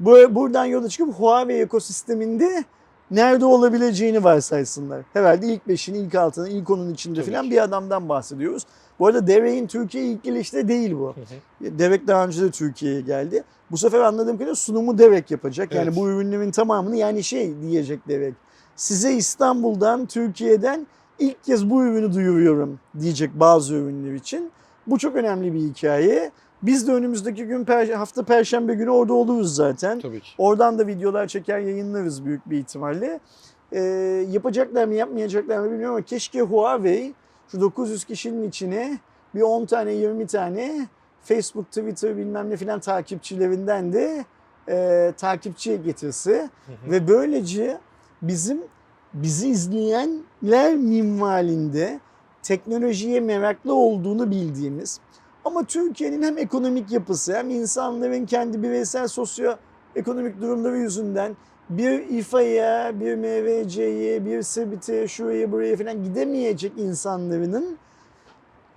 Bu, buradan yola çıkıp Huawei ekosisteminde nerede olabileceğini varsaysınlar. Herhalde ilk beşin, ilk altının, ilk onun içinde Tabii falan ki. bir adamdan bahsediyoruz. Bu arada Derek'in Türkiye'ye ilk gelişi de değil bu. Derek daha önce de Türkiye'ye geldi. Bu sefer anladığım kadarıyla sunumu Derek yapacak. Yani Evet. bu ürünlerin tamamını yani şey diyecek Derek. Size İstanbul'dan, Türkiye'den ilk kez bu ürünü duyuruyorum diyecek bazı ürünler için. Bu çok önemli bir hikaye. Biz de önümüzdeki gün per- hafta perşembe günü orada oluruz zaten. Tabii ki. Oradan da videolar çeker yayınlarız büyük bir ihtimalle. Ee, yapacaklar mı yapmayacaklar mı bilmiyorum ama keşke Huawei şu 900 kişinin içine bir 10 tane 20 tane Facebook, Twitter bilmem ne filan takipçilerinden de e, takipçi getirse Hı hı. ve böylece bizim bizi izleyenler minvalinde teknolojiye meraklı olduğunu bildiğimiz ama Türkiye'nin hem ekonomik yapısı hem insanların kendi bireysel sosyoekonomik durumları yüzünden bir İFA'ya, bir MVC'ye, bir SEBİT'e, şuraya buraya falan gidemeyecek insanların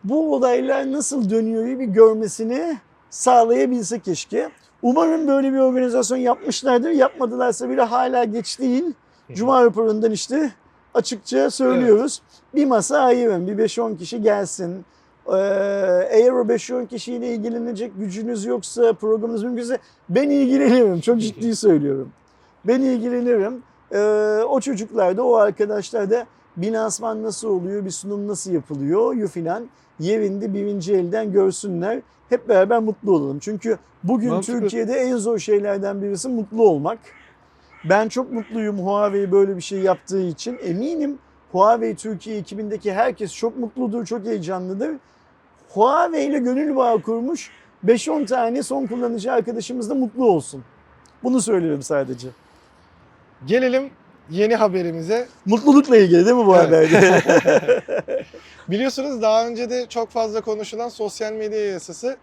bu olaylar nasıl dönüyor bir görmesini sağlayabilse keşke. Umarım böyle bir organizasyon yapmışlardır. Yapmadılarsa bile hala geç değil. Cuma raporundan işte açıkça söylüyoruz. Bir masa ayırın, bir 5-10 kişi gelsin. Eğer o 5-10 kişiyle ilgilenecek gücünüz yoksa, programınız mümkünse ben ilgilenirim. Çok ciddi söylüyorum. Ben ilgilenirim. Ee, o çocuklar da, o arkadaşlar da bir lansman nasıl oluyor, bir sunum nasıl yapılıyor yu filan yerinde birinci elden görsünler. Hep beraber mutlu olalım. Çünkü bugün Mantıklı. Türkiye'de en zor şeylerden birisi mutlu olmak. Ben çok mutluyum Huawei böyle bir şey yaptığı için. Eminim Huawei Türkiye ekibindeki herkes çok mutludur, çok heyecanlıdır. Huawei ile gönül bağı kurmuş 5-10 tane son kullanıcı arkadaşımız da mutlu olsun. Bunu söylüyorum sadece. Gelelim yeni haberimize Mutlulukla ilgili değil mi bu Evet. haberde? Biliyorsunuz daha önce de çok fazla konuşulan sosyal medya yasası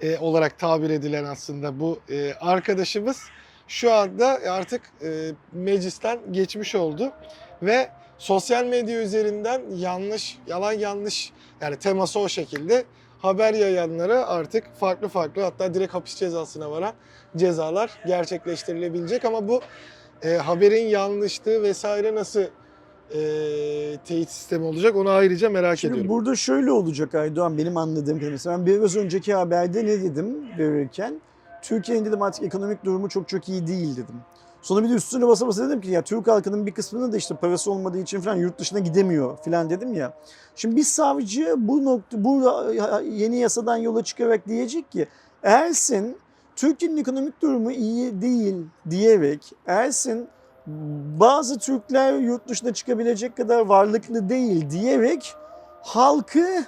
e, olarak tabir edilen aslında bu e, arkadaşımız şu anda artık e, meclisten geçmiş oldu ve sosyal medya üzerinden yanlış, yalan yanlış yani teması o şekilde haber yayanlara artık farklı farklı hatta direkt hapis cezasına varan cezalar gerçekleştirilebilecek ama bu e, haberin yanlışlığı vesaire nasıl e, teyit sistemi olacak onu ayrıca merak Şimdi ediyorum. burada şöyle olacak Aydoğan benim anladığım kadarıyla. Mesela ben biraz önceki haberde ne dedim verirken? Türkiye'nin dedim artık ekonomik durumu çok çok iyi değil dedim. Sonra bir de üstüne basa basa dedim ki ya Türk halkının bir kısmının da işte parası olmadığı için falan yurt dışına gidemiyor falan dedim ya. Şimdi bir savcı bu nokta bu yeni yasadan yola çıkarak diyecek ki Ersin Türkiye'nin ekonomik durumu iyi değil diyerek Ersin bazı Türkler yurt dışına çıkabilecek kadar varlıklı değil diyerek halkı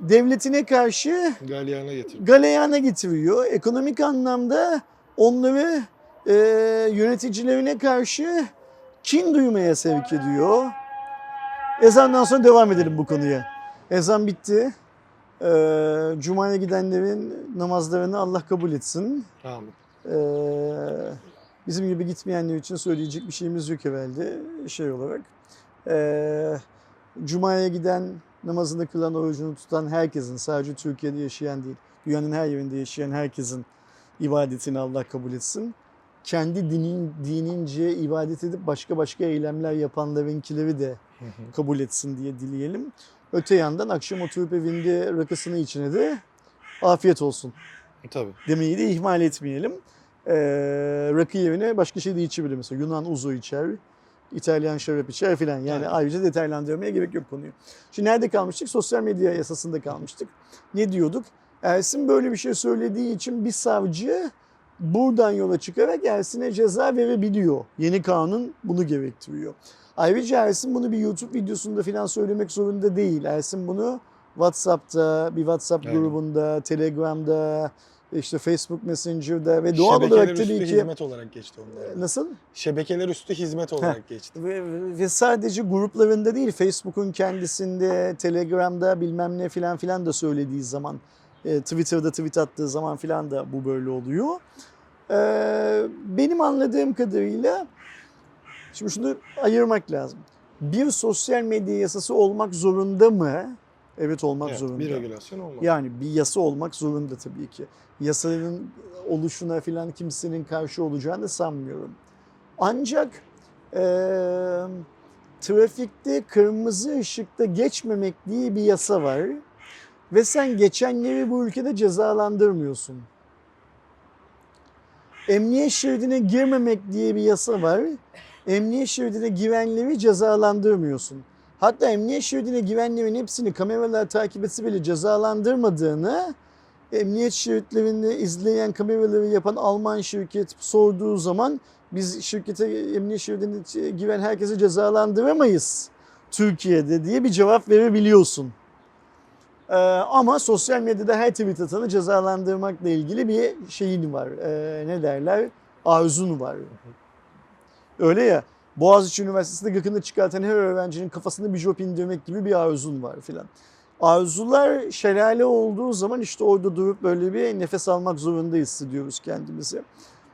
devletine karşı Galyana getir. galeyana getiriyor. Ekonomik anlamda onları e, yöneticilerine karşı kin duymaya sevk ediyor. Ezandan sonra devam edelim bu konuya. Ezan bitti. E, Cuma'ya gidenlerin namazlarını Allah kabul etsin. Amin. Ee, bizim gibi gitmeyenler için söyleyecek bir şeyimiz yok herhalde şey olarak. Ee, Cuma'ya giden, namazını kılan, orucunu tutan herkesin, sadece Türkiye'de yaşayan değil, dünyanın her yerinde yaşayan herkesin ibadetini Allah kabul etsin. Kendi dinin, dinince ibadet edip başka başka eylemler yapanlarınkileri de kabul etsin diye dileyelim. Öte yandan akşam oturup evinde rakısını içine de afiyet olsun Tabii. demeyi de ihmal etmeyelim. Ee, rakı yerine başka şey de içebilir mesela. Yunan uzu içer, İtalyan şarap içer filan. Yani Evet. ayrıca detaylandırmaya gerek yok konuyu. Şimdi nerede kalmıştık? Sosyal medya yasasında kalmıştık. Ne diyorduk? Ersin böyle bir şey söylediği için bir savcı buradan yola çıkarak Ersin'e ceza verebiliyor. Yeni kanun bunu gerektiriyor. Ayrıca Ersin bunu bir YouTube videosunda filan söylemek zorunda değil. Ersin bunu WhatsApp'ta, bir WhatsApp Aynen. grubunda, Telegram'da, işte Facebook Messenger'da ve doğal Şebekeler olarak tabii ki hizmet olarak geçti onlar. nasıl? Şebekeler üstü hizmet olarak geçti. Ve, ve sadece gruplarında değil Facebook'un kendisinde, Telegram'da bilmem ne filan filan da söylediği zaman, e, Twitter'da tweet attığı zaman filan da bu böyle oluyor. Ee, benim anladığım kadarıyla şimdi şunu ayırmak lazım. Bir sosyal medya yasası olmak zorunda mı? Evet olmak Evet, zorunda. bir regülasyon olmadı. Yani bir yasa olmak zorunda tabii ki. Yasanın oluşuna filan kimsenin karşı olacağını sanmıyorum. Ancak eee, trafikte kırmızı ışıkta geçmemek diye bir yasa var. Ve sen geçenleri bu ülkede cezalandırmıyorsun. Emniyet şeridine girmemek diye bir yasa var. Emniyet şeridine girenleri cezalandırmıyorsun. Hatta emniyet şeridine girenlerin hepsini kameralar takip etse bile cezalandırmadığını emniyet şeritlerini izleyen kameraları yapan Alman şirket sorduğu zaman biz şirkete emniyet şeridine giren herkesi cezalandıramayız Türkiye'de diye bir cevap verebiliyorsun. Ee, ama sosyal medyada her tweet atanı cezalandırmakla ilgili bir şeyin var. Ee, ne derler? Arzun var. Öyle ya. Boğaziçi Üniversitesi'nde gıkını çıkartan her öğrencinin kafasında bir jop indirmek gibi bir arzun var filan. Arzular şelale olduğu zaman işte orada durup böyle bir nefes almak zorunda hissediyoruz kendimizi.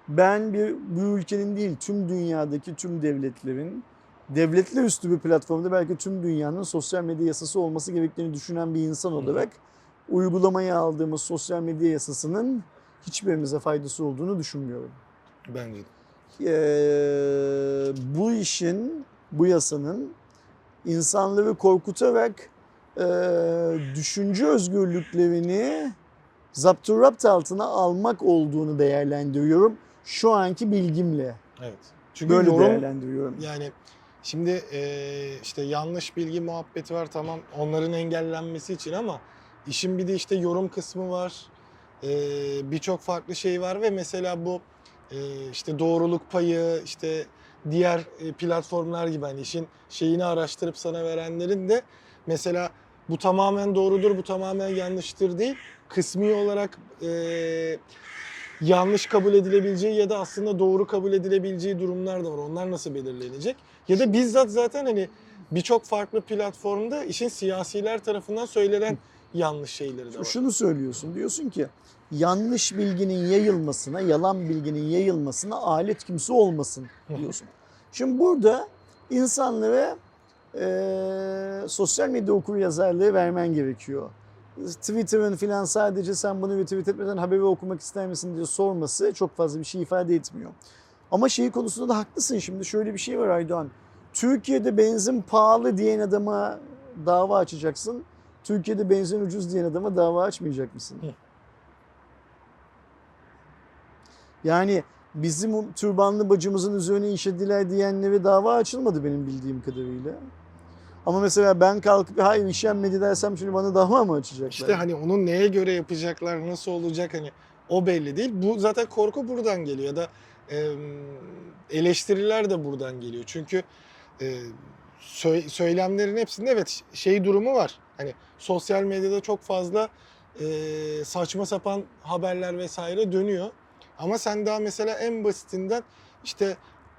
Ben bir bu ülkenin değil tüm dünyadaki tüm devletlerin devletler üstü bir platformda belki tüm dünyanın sosyal medya yasası olması gerektiğini düşünen bir insan olarak uygulamaya aldığımız sosyal medya yasasının hiçbirimize faydası olduğunu düşünmüyorum. Bence de. Eee, bu işin, bu yasanın insanları korkutarak eee, düşünce özgürlüklerini zapturapt altına almak olduğunu değerlendiriyorum. Şu anki bilgimle Evet. Çünkü böyle yorum değerlendiriyorum. yani şimdi eee, işte yanlış bilgi muhabbeti var tamam onların engellenmesi için ama işin bir de işte yorum kısmı var. Eee, Birçok farklı şey var ve mesela bu eee, işte doğruluk payı işte diğer e, platformlar gibi hani işin şeyini araştırıp sana verenlerin de mesela bu tamamen doğrudur bu tamamen yanlıştır değil kısmi olarak eee, yanlış kabul edilebileceği ya da aslında doğru kabul edilebileceği durumlar da var. Onlar nasıl belirlenecek? Ya da bizzat zaten hani birçok farklı platformda işin siyasiler tarafından söylenen yanlış şeyleri de var. Şunu söylüyorsun. Diyorsun ki yanlış bilginin yayılmasına, yalan bilginin yayılmasına alet kimse olmasın diyorsun. Şimdi burada insanlara eee, sosyal medya okur yazarlığı vermen gerekiyor. Twitter'ın filan sadece sen bunu retweet etmeden haberi okumak ister misin diye sorması çok fazla bir şey ifade etmiyor. Ama şey konusunda da haklısın şimdi şöyle bir şey var Aydoğan. Türkiye'de benzin pahalı diyen adama dava açacaksın. Türkiye'de benzin ucuz diyen adama dava açmayacak mısın? Hı. Yani bizim türbanlı bacımızın üzerine işediler diyenlere dava açılmadı benim bildiğim kadarıyla. Ama mesela ben kalkıp hayır işenmedi dersem şimdi bana dava mı açacaklar? İşte hani onun neye göre yapacaklar, nasıl olacak hani o belli değil. Bu zaten korku buradan geliyor ya da e, eleştiriler de buradan geliyor. Çünkü e, sö- söylemlerin hepsinde evet şey durumu var. Hani sosyal medyada çok fazla e, saçma sapan haberler vesaire dönüyor. Ama sen daha mesela en basitinden işte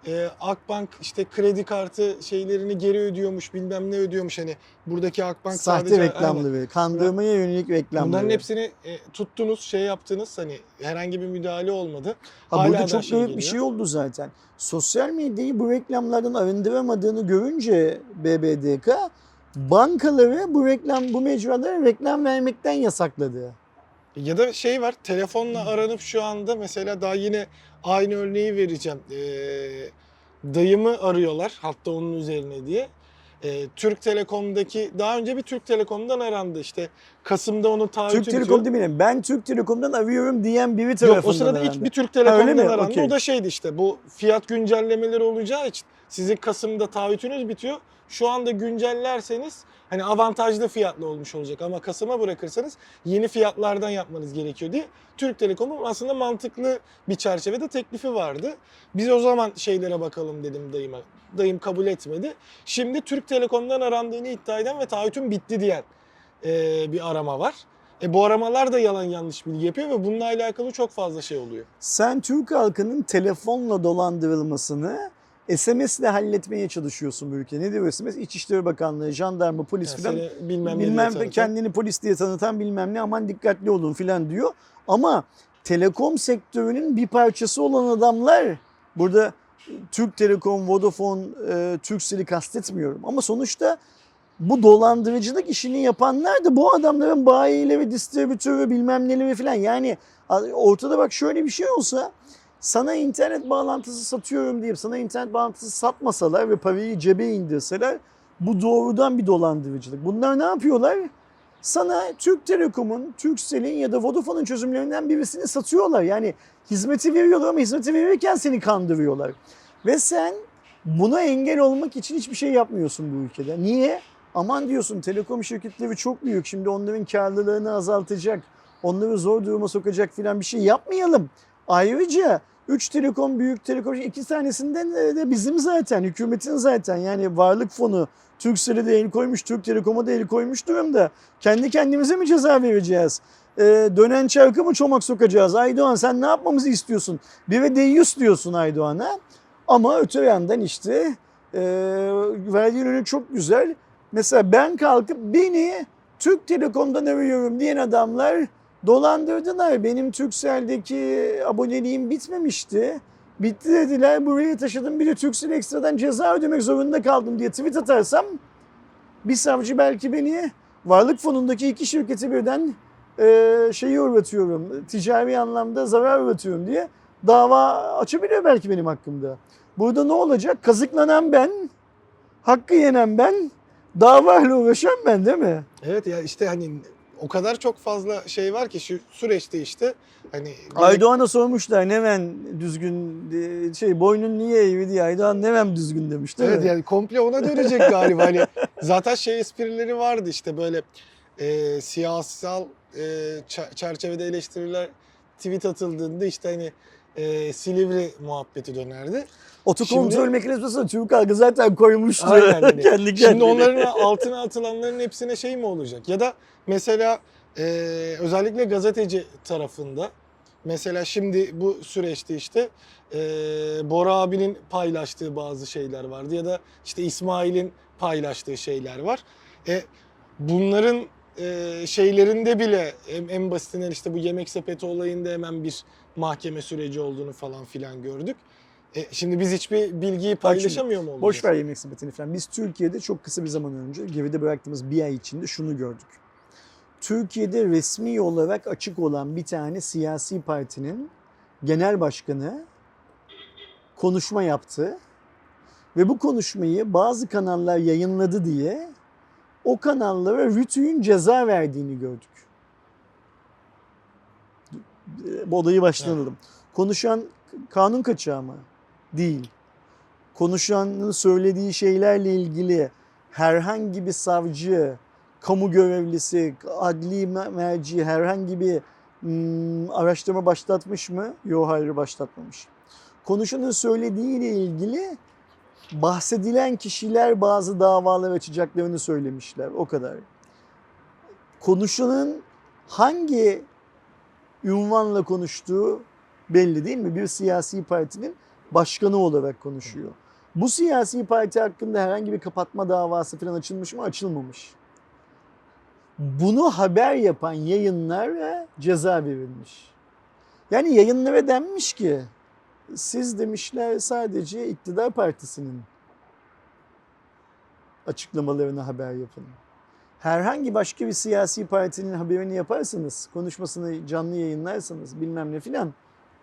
e, Akbank işte kredi kartı şeylerini geri ödüyormuş bilmem ne ödüyormuş hani buradaki Akbank Sahte sadece reklamları, kandırmaya yönelik reklamları. Bunların hepsini e, tuttunuz, şey yaptınız hani herhangi bir müdahale olmadı. Ha, hala burada da çok şey garip bir şey oldu zaten. Sosyal medyayı bu reklamlardan arındıramadığını görünce BBDK bankaları bu reklam bu mecralara reklam vermekten yasakladı. Ya da şey var, telefonla aranıp şu anda mesela daha yine aynı örneği vereceğim. Ee, dayımı arıyorlar hatta onun üzerine diye. Ee, Türk Telekom'daki daha önce bir Türk Telekom'dan arandı işte Kasım'da onun taahhütü Türk bitiyor. Telekom demeyelim. Ben Türk Telekom'dan arıyorum diyen biri tarafından Yok o sırada arandı. ilk bir Türk Telekom'dan mi? arandı. Okey. O da şeydi işte bu fiyat güncellemeleri olacağı için sizin Kasım'da taahhütünüz bitiyor. Şu anda güncellerseniz hani avantajlı fiyatlı olmuş olacak ama Kasım'a bırakırsanız yeni fiyatlardan yapmanız gerekiyor diye Türk Telekom'un aslında mantıklı bir çerçevede teklifi vardı. Biz o zaman şeylere bakalım dedim dayıma. Dayım kabul etmedi. Şimdi Türk Telekom'dan arandığını iddia eden ve taahhütüm bitti diyen eee, bir arama var. E bu aramalar da yalan yanlış bilgi yapıyor ve bununla alakalı çok fazla şey oluyor. Sen Türk halkının telefonla dolandırılmasını SMS ile halletmeye çalışıyorsun bu ülke. Ne diyor SMS? İçişleri Bakanlığı, jandarma, polis filan. bilmem, ne bilmem tanıtan. kendini polis diye tanıtan bilmem ne aman dikkatli olun filan diyor. Ama telekom sektörünün bir parçası olan adamlar burada Türk Telekom, Vodafone, e, Turkcell'i kastetmiyorum. Ama sonuçta bu dolandırıcılık işini yapanlar da bu adamların bayileri, distribütörü bilmem neleri filan. Yani ortada bak şöyle bir şey olsa sana internet bağlantısı satıyorum deyip sana internet bağlantısı satmasalar ve parayı cebe indirseler bu doğrudan bir dolandırıcılık. Bunlar ne yapıyorlar? Sana Türk Telekom'un, Turkcell'in ya da Vodafone'un çözümlerinden birisini satıyorlar. Yani hizmeti veriyorlar ama hizmeti verirken seni kandırıyorlar. Ve sen buna engel olmak için hiçbir şey yapmıyorsun bu ülkede. Niye? Aman diyorsun telekom şirketleri çok büyük. Şimdi onların karlılığını azaltacak. Onları zor duruma sokacak filan bir şey yapmayalım. Ayrıca 3 telekom büyük telekom iki tanesinden de bizim zaten hükümetin zaten yani varlık fonu Turkcell'e de el koymuş, Türk Telekom'a da el koymuş durumda. Kendi kendimize mi ceza vereceğiz? Ee, dönen çarkı mı çomak sokacağız? Aydoğan sen ne yapmamızı istiyorsun? Bir ve deyyus diyorsun Aydoğan'a. Ama öte yandan işte e, verdiğin örnek çok güzel. Mesela ben kalkıp beni Türk Telekom'dan arıyorum diyen adamlar dolandırdılar. Benim Turkcell'deki aboneliğim bitmemişti. Bitti dediler buraya taşıdım bir de Turkcell ekstradan ceza ödemek zorunda kaldım diye tweet atarsam bir savcı belki beni varlık fonundaki iki şirketi birden e, şeyi uğratıyorum, ticari anlamda zarar uğratıyorum diye dava açabiliyor belki benim hakkımda. Burada ne olacak? Kazıklanan ben, hakkı yenen ben, davayla uğraşan ben değil mi? Evet ya işte hani o kadar çok fazla şey var ki şu süreçte işte hani Aydoğan'a sormuşlar Neven düzgün e, şey boynun niye eğri diye Aydoğan Neven düzgün demiş değil Evet mi? yani komple ona dönecek galiba. Hani zaten şey esprileri vardı işte böyle e, siyasal e, çer- çerçevede eleştiriler tweet atıldığında işte hani e, Silivri muhabbeti dönerdi. Otokontrol Şimdi- mekanizmasını Türk halkı zaten koymuştu. Aynen hani. Kendi kendine. Şimdi onların altına atılanların hepsine şey mi olacak? Ya da mesela e, özellikle gazeteci tarafında Mesela şimdi bu süreçte işte e, Bora abinin paylaştığı bazı şeyler vardı ya da işte İsmail'in paylaştığı şeyler var. E, bunların e, şeylerinde bile en, en basitinden işte bu yemek sepeti olayında hemen bir mahkeme süreci olduğunu falan filan gördük. E, şimdi biz hiçbir bilgiyi paylaşamıyor mu olacağız? Boş ver yemek sepetini falan. Biz Türkiye'de çok kısa bir zaman önce geride bıraktığımız bir ay içinde şunu gördük. Türkiye'de resmi olarak açık olan bir tane siyasi partinin genel başkanı konuşma yaptı. Ve bu konuşmayı bazı kanallar yayınladı diye o kanallara Rütü'nün ceza verdiğini gördük. Bu olayı başlanalım. Konuşan kanun kaçağı mı? Değil. Konuşanın söylediği şeylerle ilgili herhangi bir savcı, kamu görevlisi, adli me- merci herhangi bir hmm, araştırma başlatmış mı? Yok hayır başlatmamış. Konuşanın söylediğiyle ilgili bahsedilen kişiler bazı davalar açacaklarını söylemişler. O kadar. Konuşanın hangi ünvanla konuştuğu belli değil mi? Bir siyasi partinin başkanı olarak konuşuyor. Bu siyasi parti hakkında herhangi bir kapatma davası falan açılmış mı? Açılmamış. Bunu haber yapan yayınlara ceza verilmiş. Yani yayınlara denmiş ki siz demişler sadece iktidar partisinin açıklamalarını haber yapın. Herhangi başka bir siyasi partinin haberini yaparsanız, konuşmasını canlı yayınlarsanız bilmem ne filan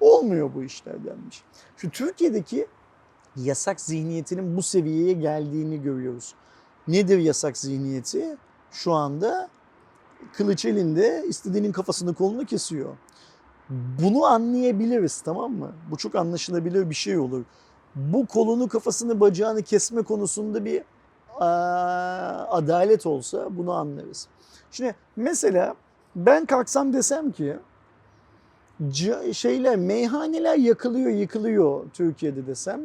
olmuyor bu işler denmiş. Şu Türkiye'deki yasak zihniyetinin bu seviyeye geldiğini görüyoruz. Nedir yasak zihniyeti? Şu anda kılıç elinde istediğinin kafasını kolunu kesiyor. Bunu anlayabiliriz tamam mı? Bu çok anlaşılabilir bir şey olur. Bu kolunu kafasını bacağını kesme konusunda bir aa, adalet olsa bunu anlarız. Şimdi mesela ben kalksam desem ki şeyler meyhaneler yakılıyor yıkılıyor Türkiye'de desem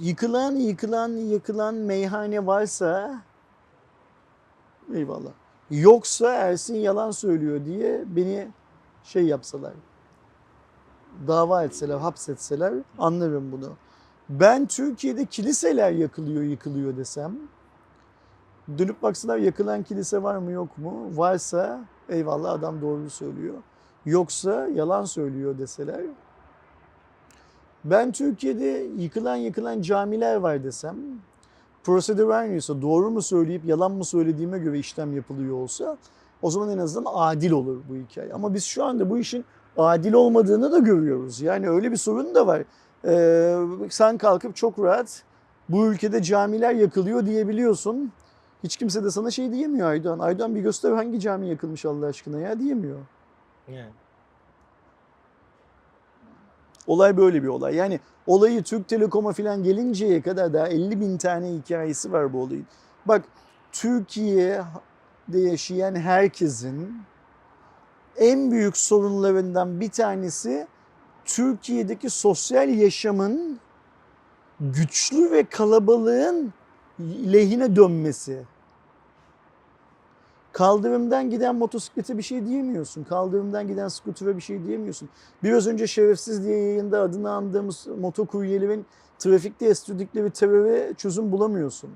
yıkılan yıkılan yıkılan meyhane varsa eyvallah. Yoksa Ersin yalan söylüyor diye beni şey yapsalar. Dava etseler, hapsetseler anlarım bunu. Ben Türkiye'de kiliseler yakılıyor, yıkılıyor desem dönüp baksalar yakılan kilise var mı yok mu? Varsa eyvallah adam doğru söylüyor. Yoksa yalan söylüyor deseler. Ben Türkiye'de yıkılan yıkılan camiler var desem prosedür aynıysa doğru mu söyleyip yalan mı söylediğime göre işlem yapılıyor olsa o zaman en azından adil olur bu hikaye. Ama biz şu anda bu işin adil olmadığını da görüyoruz. Yani öyle bir sorun da var. Ee, sen kalkıp çok rahat bu ülkede camiler yakılıyor diyebiliyorsun. Hiç kimse de sana şey diyemiyor Aydoğan. Aydoğan bir göster hangi cami yakılmış Allah aşkına ya diyemiyor. Yani. Olay böyle bir olay. Yani olayı Türk Telekom'a falan gelinceye kadar daha 50 bin tane hikayesi var bu olayın. Bak Türkiye'de yaşayan herkesin en büyük sorunlarından bir tanesi Türkiye'deki sosyal yaşamın güçlü ve kalabalığın lehine dönmesi. Kaldırımdan giden motosiklete bir şey diyemiyorsun. Kaldırımdan giden skutura bir şey diyemiyorsun. Biraz önce şerefsiz diye yayında adını andığımız motokuryelerin trafikte estürdükleri teröre çözüm bulamıyorsun.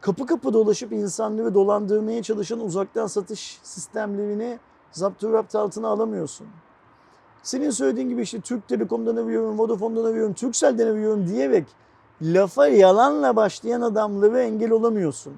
Kapı kapı dolaşıp insanları dolandırmaya çalışan uzaktan satış sistemlerini zapturapt altına alamıyorsun. Senin söylediğin gibi işte Türk Telekom'dan arıyorum, Vodafone'dan arıyorum, Turkcell'den arıyorum diyerek lafa yalanla başlayan adamları engel olamıyorsun.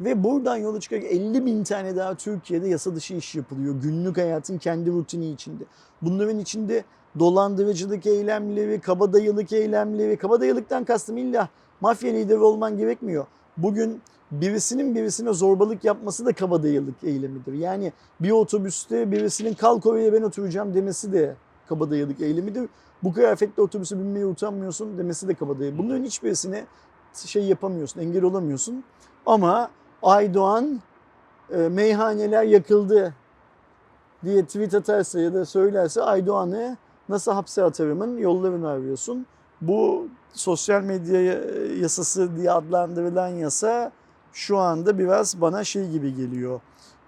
Ve buradan yola çıkarak 50 bin tane daha Türkiye'de yasa dışı iş yapılıyor. Günlük hayatın kendi rutini içinde. Bunların içinde dolandırıcılık eylemleri, kabadayılık eylemleri, kabadayılıktan kastım illa mafya lideri olman gerekmiyor. Bugün birisinin birisine zorbalık yapması da kabadayılık eylemidir. Yani bir otobüste birisinin kalk oraya ben oturacağım demesi de kabadayılık eylemidir. Bu kıyafetle otobüse binmeye utanmıyorsun demesi de kabadayılık. Bunların hiçbirisine şey yapamıyorsun, engel olamıyorsun. Ama Aydoğan e, meyhaneler yakıldı diye tweet atarsa ya da söylerse Aydoğan'ı nasıl hapse atarımın yollarını arıyorsun. Bu sosyal medya yasası diye adlandırılan yasa şu anda biraz bana şey gibi geliyor.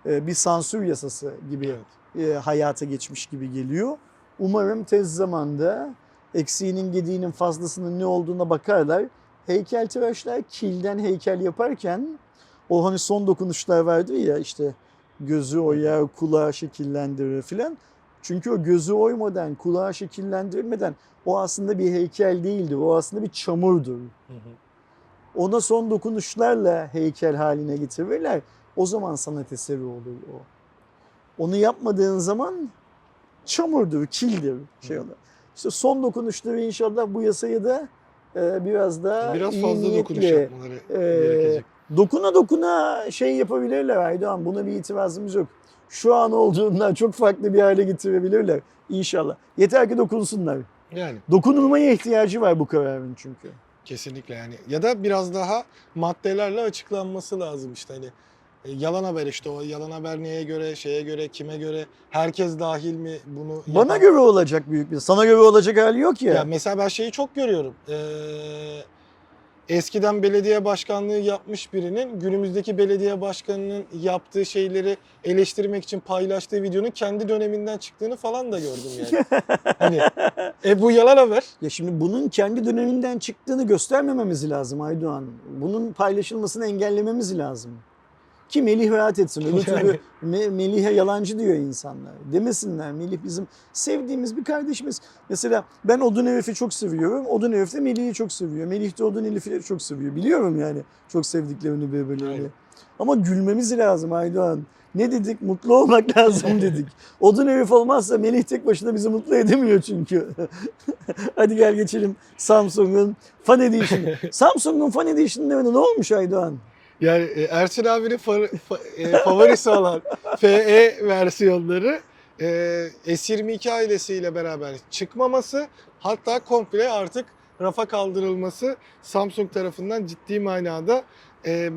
E, bir sansür yasası gibi Evet. e, hayata geçmiş gibi geliyor. Umarım tez zamanda eksiğinin gediğinin fazlasının ne olduğuna bakarlar. Heykeltıraşlar kilden heykel yaparken o hani son dokunuşlar vardır ya işte gözü oyar, kulağı şekillendirir filan. Çünkü o gözü oymadan, kulağı şekillendirmeden o aslında bir heykel değildir. O aslında bir çamurdur. Ona son dokunuşlarla heykel haline getirirler. O zaman sanat eseri olur o. Onu yapmadığın zaman çamurdur, kildir şey olur. İşte son dokunuşları inşallah bu yasayı da e, biraz daha Biraz iyi fazla dokunuş niyetle, yapmaları e, gerekecek. Dokuna dokuna şey yapabilirler Aydoğan. Buna bir itirazımız yok. Şu an olduğundan çok farklı bir hale getirebilirler inşallah. Yeter ki dokunsunlar. Yani Dokunulmaya ihtiyacı var bu kararın çünkü. kesinlikle yani. Ya da biraz daha maddelerle açıklanması lazım işte hani. e, Yalan haber işte o yalan haber neye göre, şeye göre, kime göre, herkes dahil mi bunu Bana yapan- göre olacak büyük bir. Sana göre olacak hali yok ya. Ya mesela ben şeyi çok görüyorum. Ee, eskiden belediye başkanlığı yapmış birinin günümüzdeki belediye başkanının yaptığı şeyleri eleştirmek için paylaştığı videonun kendi döneminden çıktığını falan da gördüm yani. hani e bu yalan haber. Ya şimdi bunun kendi döneminden çıktığını göstermememiz lazım Aydoğan. Bunun paylaşılmasını engellememiz lazım. Ki Melih rahat etsin. Öbür türlü Me- Melih'e yalancı diyor insanlar. Demesinler. Melih bizim sevdiğimiz bir kardeşimiz. Mesela ben Odun Elif'i çok seviyorum. Odun Elif de Melih'i çok seviyor. Melih de Odun Elif'i çok seviyor. Biliyorum yani çok sevdiklerini birbirlerini. Aynen. Ama gülmemiz lazım Aydoğan. Ne dedik? Mutlu olmak lazım dedik. Odun Elif olmazsa Melih tek başına bizi mutlu edemiyor çünkü. Hadi gel geçelim Samsung'un Fan Edition'ı. Samsung'un Fan Edition'ın ne olmuş Aydoğan? Yani e, Ersin abinin fa- fa- e, favorisi olan FE versiyonları e, S22 ailesiyle beraber çıkmaması hatta komple artık rafa kaldırılması Samsung tarafından ciddi manada e,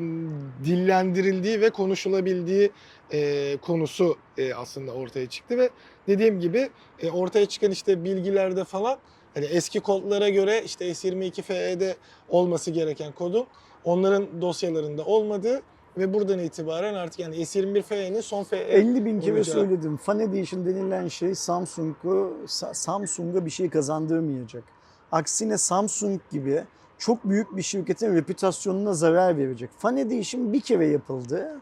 dillendirildiği ve konuşulabildiği e, konusu e, aslında ortaya çıktı ve dediğim gibi e, ortaya çıkan işte bilgilerde falan hani eski kodlara göre işte S22 FE'de olması gereken kodun onların dosyalarında olmadığı ve buradan itibaren artık yani S21 FE'nin son FE 50 bin kere olacağı. söyledim. Fan Edition denilen şey Samsung'u Sa- Samsung'a bir şey kazandırmayacak. Aksine Samsung gibi çok büyük bir şirketin reputasyonuna zarar verecek. Fan Edition bir kere yapıldı.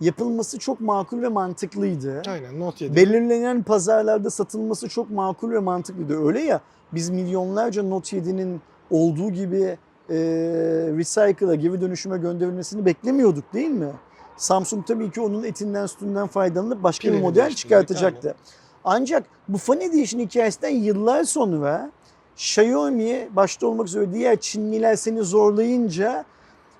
Yapılması çok makul ve mantıklıydı. Aynen Note 7. Belirlenen pazarlarda satılması çok makul ve mantıklıydı. Öyle ya biz milyonlarca Note 7'nin olduğu gibi e, recycle'a, geri dönüşüme gönderilmesini beklemiyorduk değil mi? Samsung tabii ki onun etinden sütünden faydalanıp başka bir Pilini model değiştirecek, çıkartacaktı. Ancak bu Fan Edition hikayesinden yıllar sonra Xiaomi başta olmak üzere diğer Çinliler seni zorlayınca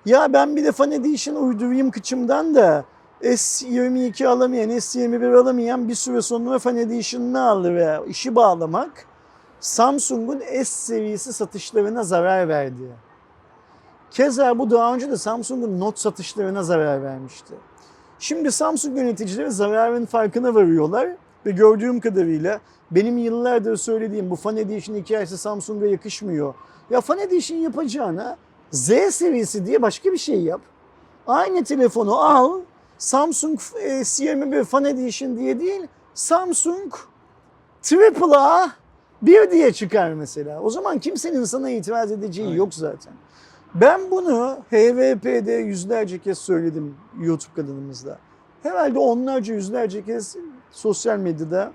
ya ben bir de Fan Edition uydurayım kıçımdan da S22 alamayan, S21 alamayan bir süre sonra Fan Edition'ını aldı ve işi bağlamak Samsung'un S seviyesi satışlarına zarar verdi. Keza bu daha önce de Samsung'un Note satışlarına zarar vermişti. Şimdi Samsung yöneticileri zararın farkına varıyorlar ve gördüğüm kadarıyla benim yıllardır söylediğim bu Fan Edition hikayesi Samsung'a yakışmıyor. Ya Fan Edition yapacağına Z seviyesi diye başka bir şey yap. Aynı telefonu al, Samsung e, S21 Fan Edition diye değil, Samsung Triple A bir diye çıkar mesela. O zaman kimsenin sana itiraz edeceği Aynen. yok zaten. Ben bunu HVP'de yüzlerce kez söyledim YouTube kanalımızda. Herhalde onlarca yüzlerce kez sosyal medyada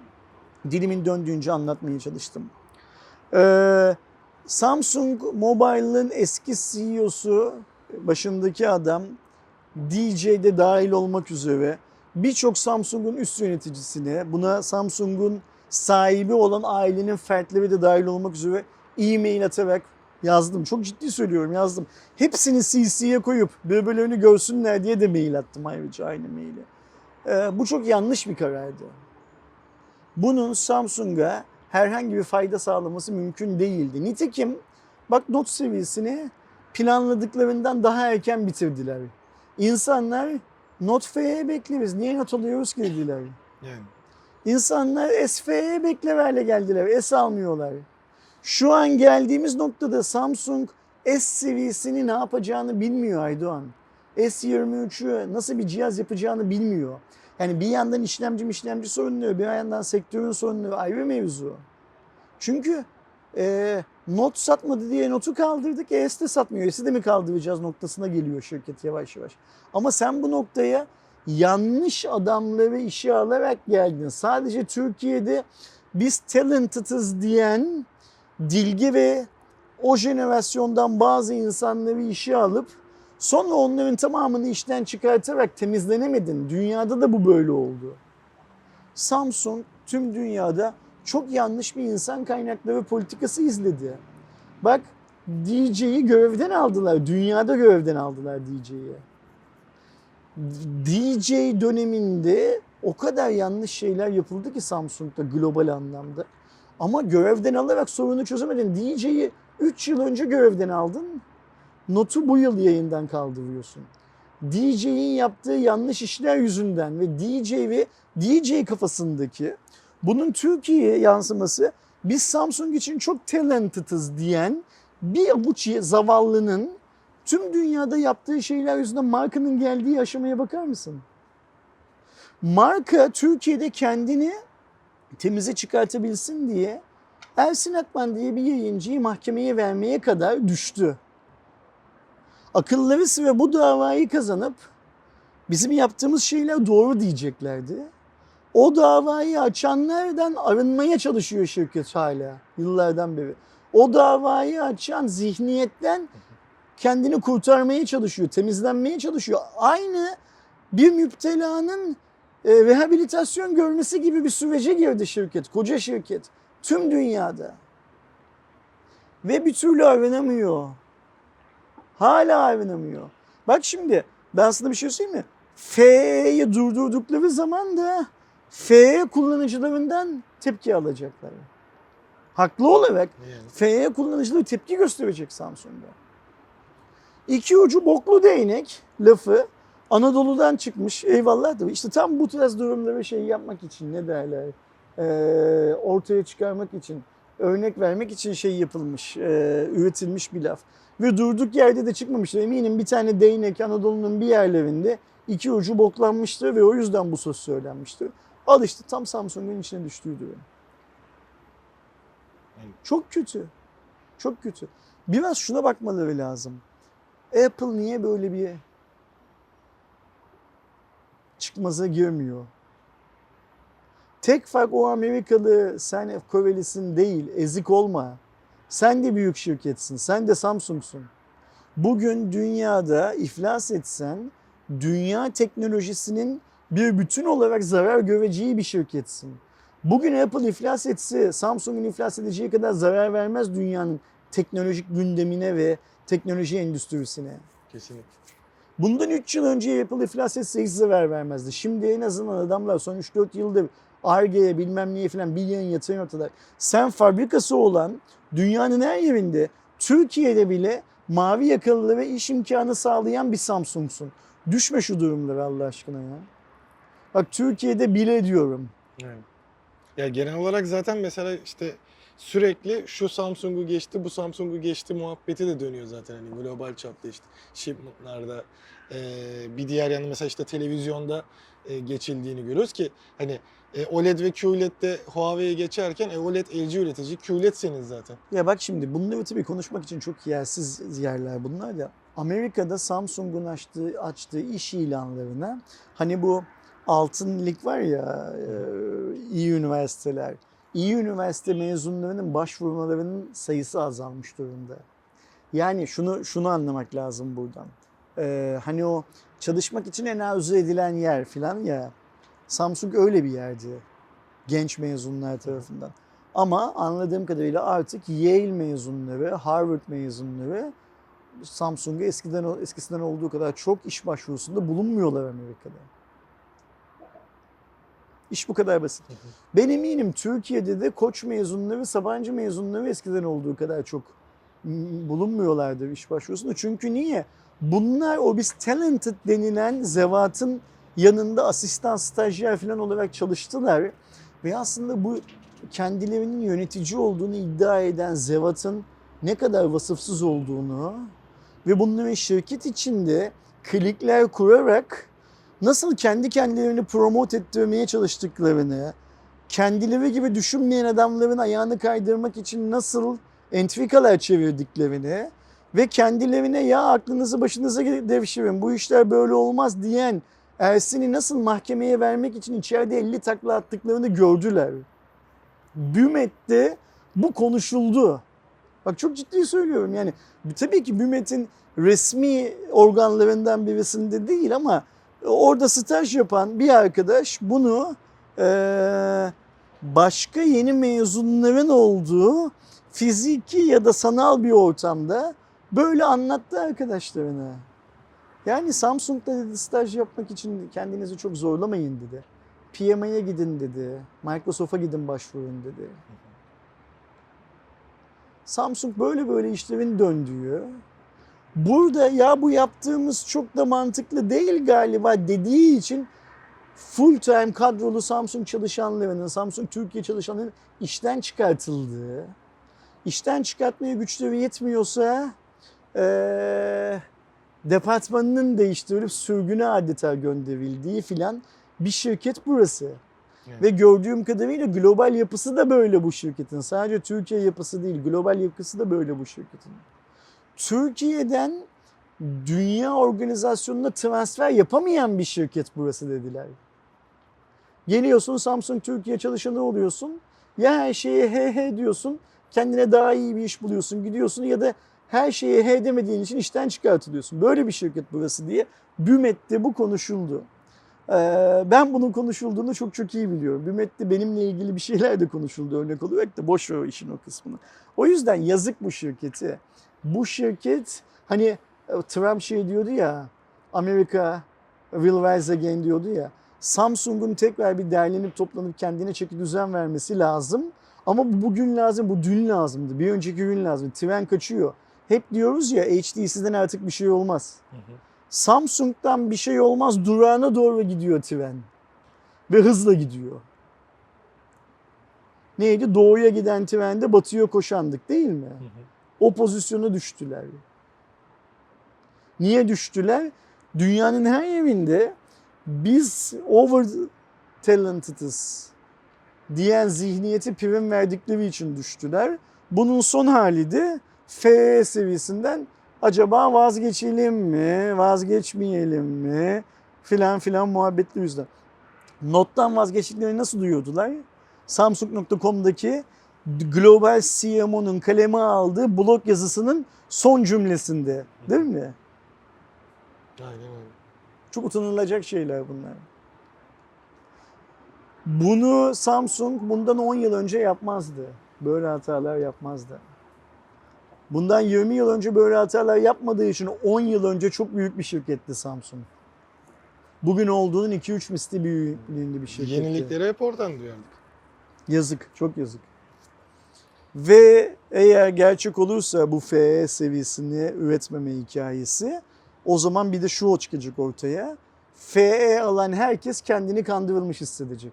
dilimin döndüğünce anlatmaya çalıştım. Ee, Samsung Mobile'ın eski CEO'su başındaki adam DJ'de dahil olmak üzere birçok Samsung'un üst yöneticisine buna Samsung'un sahibi olan ailenin fertleri de dahil olmak üzere e-mail atarak yazdım. Çok ciddi söylüyorum yazdım. Hepsini CC'ye koyup birbirlerini görsünler diye de mail attım ayrıca aynı maili. Ee, bu çok yanlış bir karardı. Bunun Samsung'a herhangi bir fayda sağlaması mümkün değildi. Nitekim bak Note seviyesini planladıklarından daha erken bitirdiler. İnsanlar Note FE bekleriz. Niye not alıyoruz ki dediler. Yani. İnsanlar SFE bekleverle geldiler. S almıyorlar. Şu an geldiğimiz noktada Samsung S seviyesini ne yapacağını bilmiyor Aydoğan. S23'ü nasıl bir cihaz yapacağını bilmiyor. Yani bir yandan işlemci işlemci sorunları, bir yandan sektörün sorunları ayrı mevzu. Çünkü e, not satmadı diye notu kaldırdık. ES de satmıyor. ES'i de mi kaldıracağız noktasına geliyor şirket yavaş yavaş. Ama sen bu noktaya yanlış adamları işe alarak geldin. Sadece Türkiye'de biz talented'ız diyen dilgi ve o jenerasyondan bazı insanları işe alıp sonra onların tamamını işten çıkartarak temizlenemedin. Dünyada da bu böyle oldu. Samsung tüm dünyada çok yanlış bir insan kaynakları politikası izledi. Bak DJ'yi görevden aldılar. Dünyada görevden aldılar DJ'yi. DJ döneminde o kadar yanlış şeyler yapıldı ki Samsung'da global anlamda. Ama görevden alarak sorunu çözemedin. DJ'yi 3 yıl önce görevden aldın. Notu bu yıl yayından kaldırıyorsun. DJ'in yaptığı yanlış işler yüzünden ve DJ ve DJ kafasındaki bunun Türkiye'ye yansıması biz Samsung için çok talented'ız diyen bir avuç zavallının tüm dünyada yaptığı şeyler yüzünden markanın geldiği aşamaya bakar mısın? Marka Türkiye'de kendini temize çıkartabilsin diye Ersin Akman diye bir yayıncıyı mahkemeye vermeye kadar düştü. Akılları ve bu davayı kazanıp bizim yaptığımız şeyler doğru diyeceklerdi. O davayı açanlardan arınmaya çalışıyor şirket hala yıllardan beri. O davayı açan zihniyetten kendini kurtarmaya çalışıyor, temizlenmeye çalışıyor. Aynı bir müptelanın e, rehabilitasyon görmesi gibi bir sürece girdi şirket, koca şirket. Tüm dünyada. Ve bir türlü aranamıyor. Hala aranamıyor. Bak şimdi ben sana bir şey söyleyeyim mi? F'yi durdurdukları zaman da F kullanıcılarından tepki alacaklar. Haklı olarak Yani. F'ye kullanıcıları tepki gösterecek Samsung'da. İki ucu boklu değnek lafı Anadolu'dan çıkmış eyvallah da işte tam bu tarz durumları şey yapmak için ne derler ee, ortaya çıkarmak için örnek vermek için şey yapılmış e, üretilmiş bir laf. Ve durduk yerde de çıkmamıştır. Eminim bir tane değnek Anadolu'nun bir yerlerinde iki ucu boklanmıştır ve o yüzden bu söz söylenmiştir. Al işte tam Samsung'un içine düştüğü durum. Çok kötü. Çok kötü. Biraz şuna bakmaları lazım. Apple niye böyle bir çıkmaza girmiyor? Tek fark o Amerikalı sen Korelisin değil, ezik olma. Sen de büyük şirketsin, sen de Samsung'sun. Bugün dünyada iflas etsen dünya teknolojisinin bir bütün olarak zarar göreceği bir şirketsin. Bugün Apple iflas etse Samsung'un iflas edeceği kadar zarar vermez dünyanın teknolojik gündemine ve teknoloji endüstrisine. Kesinlikle. Bundan 3 yıl önce Apple iflas etse hiç vermezdi. Şimdi en azından adamlar son 3-4 yıldır Ar-Ge'ye bilmem neye falan bir yayın yatırım ortada. Sen fabrikası olan dünyanın her yerinde Türkiye'de bile mavi yakalılara iş imkanı sağlayan bir Samsung'sun. Düşme şu durumlara Allah aşkına ya. Bak Türkiye'de bile diyorum. Yani. Ya genel olarak zaten mesela işte sürekli şu Samsung'u geçti, bu Samsung'u geçti muhabbeti de dönüyor zaten hani global çapta işte shipment'larda. Ee, bir diğer yanı mesela işte televizyonda e, geçildiğini görüyoruz ki hani e, OLED ve QLED'de Huawei'ye geçerken e, OLED LG üretici, QLED senin zaten. Ya bak şimdi bunları tabii konuşmak için çok yersiz yerler bunlar ya. Amerika'da Samsung'un açtığı, açtığı iş ilanlarına hani bu altın lig var ya e, iyi üniversiteler. İyi üniversite mezunlarının başvurmalarının sayısı azalmış durumda. Yani şunu şunu anlamak lazım buradan. Ee, hani o çalışmak için en arzu edilen yer falan ya. Samsung öyle bir yerdi genç mezunlar tarafından. Ama anladığım kadarıyla artık Yale mezunları, Harvard mezunları Samsung'a eskiden eskisinden olduğu kadar çok iş başvurusunda bulunmuyorlar Amerika'da. İş bu kadar basit. Ben eminim Türkiye'de de Koç mezunları, Sabancı mezunları eskiden olduğu kadar çok bulunmuyorlardır iş başvurusunda. Çünkü niye? Bunlar o biz talented denilen zevatın yanında asistan, stajyer falan olarak çalıştılar. Ve aslında bu kendilerinin yönetici olduğunu iddia eden zevatın ne kadar vasıfsız olduğunu ve bunların şirket içinde klikler kurarak nasıl kendi kendilerini promote ettirmeye çalıştıklarını, kendileri gibi düşünmeyen adamların ayağını kaydırmak için nasıl entrikalar çevirdiklerini ve kendilerine ya aklınızı başınıza devşirin bu işler böyle olmaz diyen Ersin'i nasıl mahkemeye vermek için içeride 50 takla attıklarını gördüler. Bümet'te bu konuşuldu. Bak çok ciddi söylüyorum yani tabii ki Bümet'in resmi organlarından birisinde değil ama orada staj yapan bir arkadaş bunu eee, başka yeni mezunların olduğu fiziki ya da sanal bir ortamda böyle anlattı arkadaşlarına. Yani Samsung'da dedi staj yapmak için kendinizi çok zorlamayın dedi. PMI'ye gidin dedi. Microsoft'a gidin başvurun dedi. Samsung böyle böyle işlerin döndüğü. Burada ya bu yaptığımız çok da mantıklı değil galiba dediği için full time kadrolu Samsung çalışanlarının, Samsung Türkiye çalışanlarının işten çıkartıldığı, işten çıkartmaya güçleri yetmiyorsa eee departmanının değiştirilip sürgüne adeta gönderildiği filan bir şirket burası. Evet. Ve gördüğüm kadarıyla global yapısı da böyle bu şirketin. Sadece Türkiye yapısı değil, global yapısı da böyle bu şirketin. Türkiye'den dünya organizasyonuna transfer yapamayan bir şirket burası dediler. Geliyorsun Samsung Türkiye çalışanı oluyorsun. Ya her şeye he he diyorsun. Kendine daha iyi bir iş buluyorsun gidiyorsun ya da her şeye he demediğin için işten çıkartılıyorsun. Böyle bir şirket burası diye Bümet'te bu konuşuldu. Ee, ben bunun konuşulduğunu çok çok iyi biliyorum. Bümet'te benimle ilgili bir şeyler de konuşuldu örnek olarak da boş ver işin o kısmını. O yüzden yazık bu şirketi. Bu şirket hani e, Trump şey diyordu ya Amerika will rise again diyordu ya. Samsung'un tekrar bir derlenip toplanıp kendine çeki düzen vermesi lazım. Ama bu bugün lazım, bu dün lazımdı. Bir önceki gün lazım. Tren kaçıyor. Hep diyoruz ya HTC'den artık bir şey olmaz. Samsung'dan bir şey olmaz durağına doğru gidiyor tren. Ve hızla gidiyor. Neydi? Doğuya giden trende batıya koşandık değil mi? O pozisyona düştüler. Niye düştüler? Dünyanın her yerinde biz over talented'ız diyen zihniyeti prim verdikleri için düştüler. Bunun son hali de FE seviyesinden acaba vazgeçelim mi, vazgeçmeyelim mi filan filan muhabbetli yüzden. Nottan vazgeçtiklerini nasıl duyurdular? Samsung.com'daki Global CMO'nun kaleme aldığı blog yazısının son cümlesinde değil mi? Aynen öyle. Çok utanılacak şeyler bunlar. Bunu Samsung bundan 10 yıl önce yapmazdı. Böyle hatalar yapmazdı. Bundan 20 yıl önce böyle hatalar yapmadığı için 10 yıl önce çok büyük bir şirketti Samsung. Bugün olduğunun 2-3 misli büyüklüğünde bir şirketti. Yenilikleri hep oradan duyardık. Yazık, çok yazık. Ve eğer gerçek olursa bu FE seviyesini üretmeme hikayesi o zaman bir de şu çıkacak ortaya. FE alan herkes kendini kandırılmış hissedecek.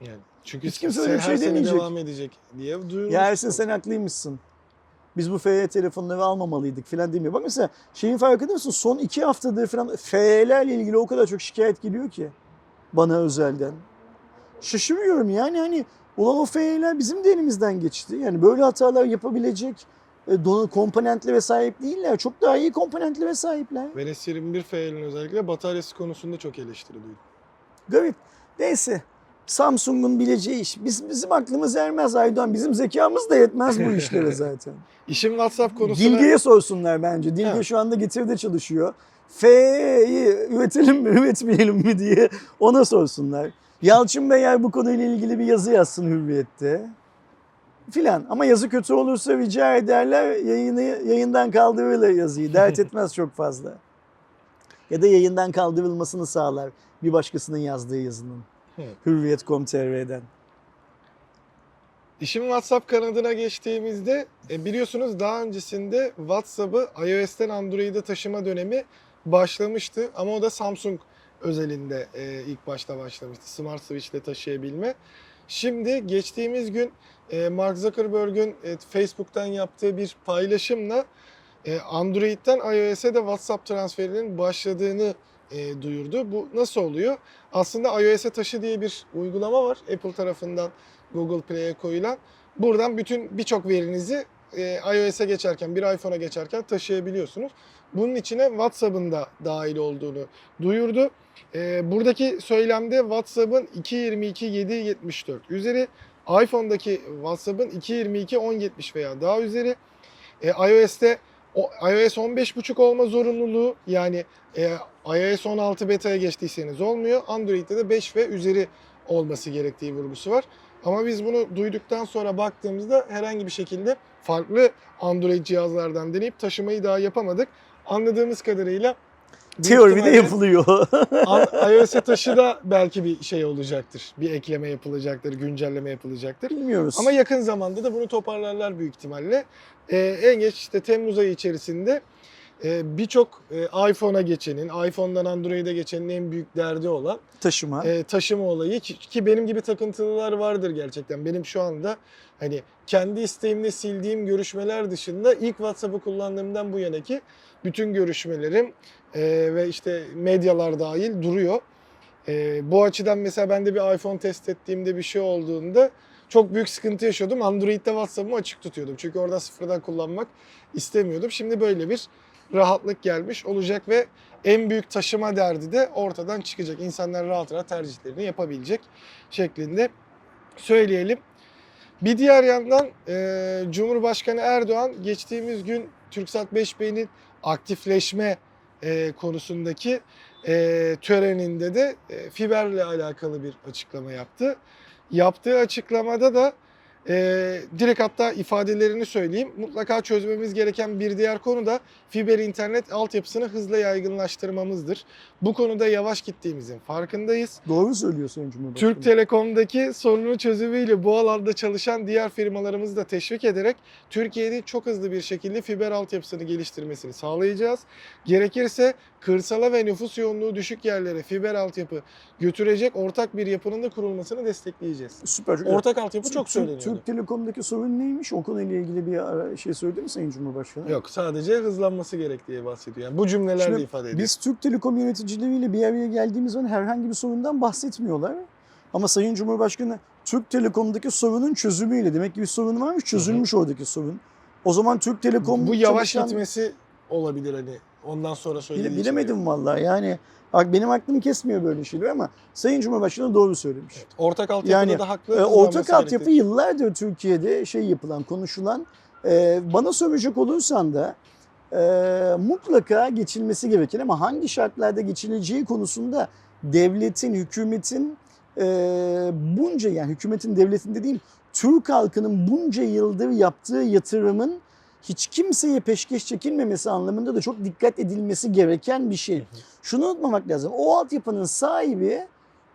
Yani çünkü Hiç kimse öyle bir şey demeyecek. devam edecek diye duyurmuş. Ya Ersin sen haklıymışsın. Biz bu FE telefonları almamalıydık falan demiyor. Bak mesela şeyin farkında mısın? Son iki haftadır falan FE'lerle ilgili o kadar çok şikayet geliyor ki bana özelden. Şaşırıyorum yani hani ulan o FE'ler bizim de elimizden geçti. Yani böyle hatalar yapabilecek e, don- komponentlere sahip değiller. Çok daha iyi komponentlere sahipler. Ve S21 FE'nin özellikle bataryası konusunda çok eleştiri duydum. Garip. Neyse. Samsung'un bileceği iş. Biz, bizim aklımız ermez Aydoğan. Bizim zekamız da yetmez bu işlere zaten. İşin WhatsApp konusuna... Dilge'ye sorsunlar bence. Dilge Ha. şu anda Getir'de çalışıyor. F'yi üretelim mi, üretmeyelim mi diye ona sorsunlar. Yalçın Bey eğer bu konuyla ilgili bir yazı yazsın Hürriyet'te. Filan. Ama yazı kötü olursa rica ederler yayını, yayından kaldırırlar yazıyı. Dert etmez çok fazla. Ya da yayından kaldırılmasını sağlar bir başkasının yazdığı yazının. Evet. Hürriyet.com.tr'den. İşin WhatsApp kanadına geçtiğimizde e, biliyorsunuz daha öncesinde WhatsApp'ı iOS'ten Android'e taşıma dönemi başlamıştı. Ama o da Samsung özelinde e, ilk başta başlamıştı. Smart Switch ile taşıyabilme. Şimdi geçtiğimiz gün e, Mark Zuckerberg'ün e, Facebook'tan yaptığı bir paylaşımla e, Android'den iOS'e de WhatsApp transferinin başladığını e, duyurdu. Bu nasıl oluyor? Aslında iOS'e taşı diye bir uygulama var Apple tarafından Google Play'e koyulan. Buradan bütün birçok verinizi e, iOS'e geçerken, bir iPhone'a geçerken taşıyabiliyorsunuz. Bunun içine WhatsApp'ın da dahil olduğunu duyurdu. E, buradaki söylemde WhatsApp'ın 2.22.7.74 üzeri, iPhone'daki WhatsApp'ın 2.22.10.70 veya daha üzeri. E, iOS'te iOS 15.5 olma zorunluluğu yani iOS 16 beta'ya geçtiyseniz olmuyor. Android'de de 5 ve üzeri olması gerektiği vurgusu var. Ama biz bunu duyduktan sonra baktığımızda herhangi bir şekilde farklı Android cihazlardan deneyip taşımayı daha yapamadık. Anladığımız kadarıyla Teoride yapılıyor. İOS'e taşı da belki bir şey olacaktır. Bir ekleme yapılacaktır, güncelleme yapılacaktır. Bilmiyoruz. Ama yakın zamanda da bunu toparlarlar büyük ihtimalle. Ee, en geç işte Temmuz ayı içerisinde e, birçok e, iPhone'a geçenin, iPhone'dan Android'e geçenin en büyük derdi olan taşıma. e, taşıma olayı ki, ki benim gibi takıntılılar vardır gerçekten. Benim şu anda hani kendi isteğimle sildiğim görüşmeler dışında ilk WhatsApp'ı kullandığımdan bu yanaki bütün görüşmelerim e, ve işte medyalar dahil duruyor. E, bu açıdan mesela ben de bir iPhone test ettiğimde bir şey olduğunda çok büyük sıkıntı yaşıyordum. Android'de WhatsApp'ımı açık tutuyordum. Çünkü orada sıfırdan kullanmak istemiyordum. Şimdi böyle bir rahatlık gelmiş olacak ve en büyük taşıma derdi de ortadan çıkacak. İnsanlar rahat rahat tercihlerini yapabilecek şeklinde söyleyelim. Bir diğer yandan e, Cumhurbaşkanı Erdoğan geçtiğimiz gün TürkSat 5B'nin aktifleşme e, konusundaki e, töreninde de e, fiberle alakalı bir açıklama yaptı. Yaptığı açıklamada da e, direkt hatta ifadelerini söyleyeyim. Mutlaka çözmemiz gereken bir diğer konu da fiber internet altyapısını hızla yaygınlaştırmamızdır. Bu konuda yavaş gittiğimizin farkındayız. Doğru söylüyor Sayın Cumhurbaşkanı. Türk Telekom'daki sorunu çözümüyle bu alanda çalışan diğer firmalarımızı da teşvik ederek Türkiye'de çok hızlı bir şekilde fiber altyapısını geliştirmesini sağlayacağız. Gerekirse kırsala ve nüfus yoğunluğu düşük yerlere fiber altyapı götürecek ortak bir yapının da kurulmasını destekleyeceğiz. Süper. Ortak altyapı çok Türk- söyleniyordu. Türk Telekom'daki sorun neymiş? O konuyla ilgili bir ara- şey söyledi mi Sayın Cumhurbaşkanı? Yok sadece hızlanması gerek diye bahsediyor. Yani bu cümlelerle Şimdi ifade ediyor. Biz Türk Telekom yöneticileriyle bir araya geldiğimiz zaman herhangi bir sorundan bahsetmiyorlar. Ama Sayın Cumhurbaşkanı Türk Telekom'daki sorunun çözümüyle demek ki bir sorun varmış çözülmüş oradaki sorun. O zaman Türk Telekom bu yavaş çalışan- gitmesi olabilir hani ondan sonra söylediği bilemedim vallahi yani bak benim aklım kesmiyor böyle şeyler ama Sayın Cumhurbaşkanı doğru söylemiş. Ortak altyapıda Yani, da haklı. Hızlanması ortak altyapı gerektiği- yıllardır Türkiye'de şey yapılan, konuşulan. Ee, bana soracak olursan da e, mutlaka geçilmesi gereken ama hangi şartlarda geçileceği konusunda devletin, hükümetin e, bunca yani hükümetin devletin dediğim Türk halkının bunca yıldır yaptığı yatırımın hiç kimseye peşkeş çekilmemesi anlamında da çok dikkat edilmesi gereken bir şey. Şunu unutmamak lazım. O altyapının sahibi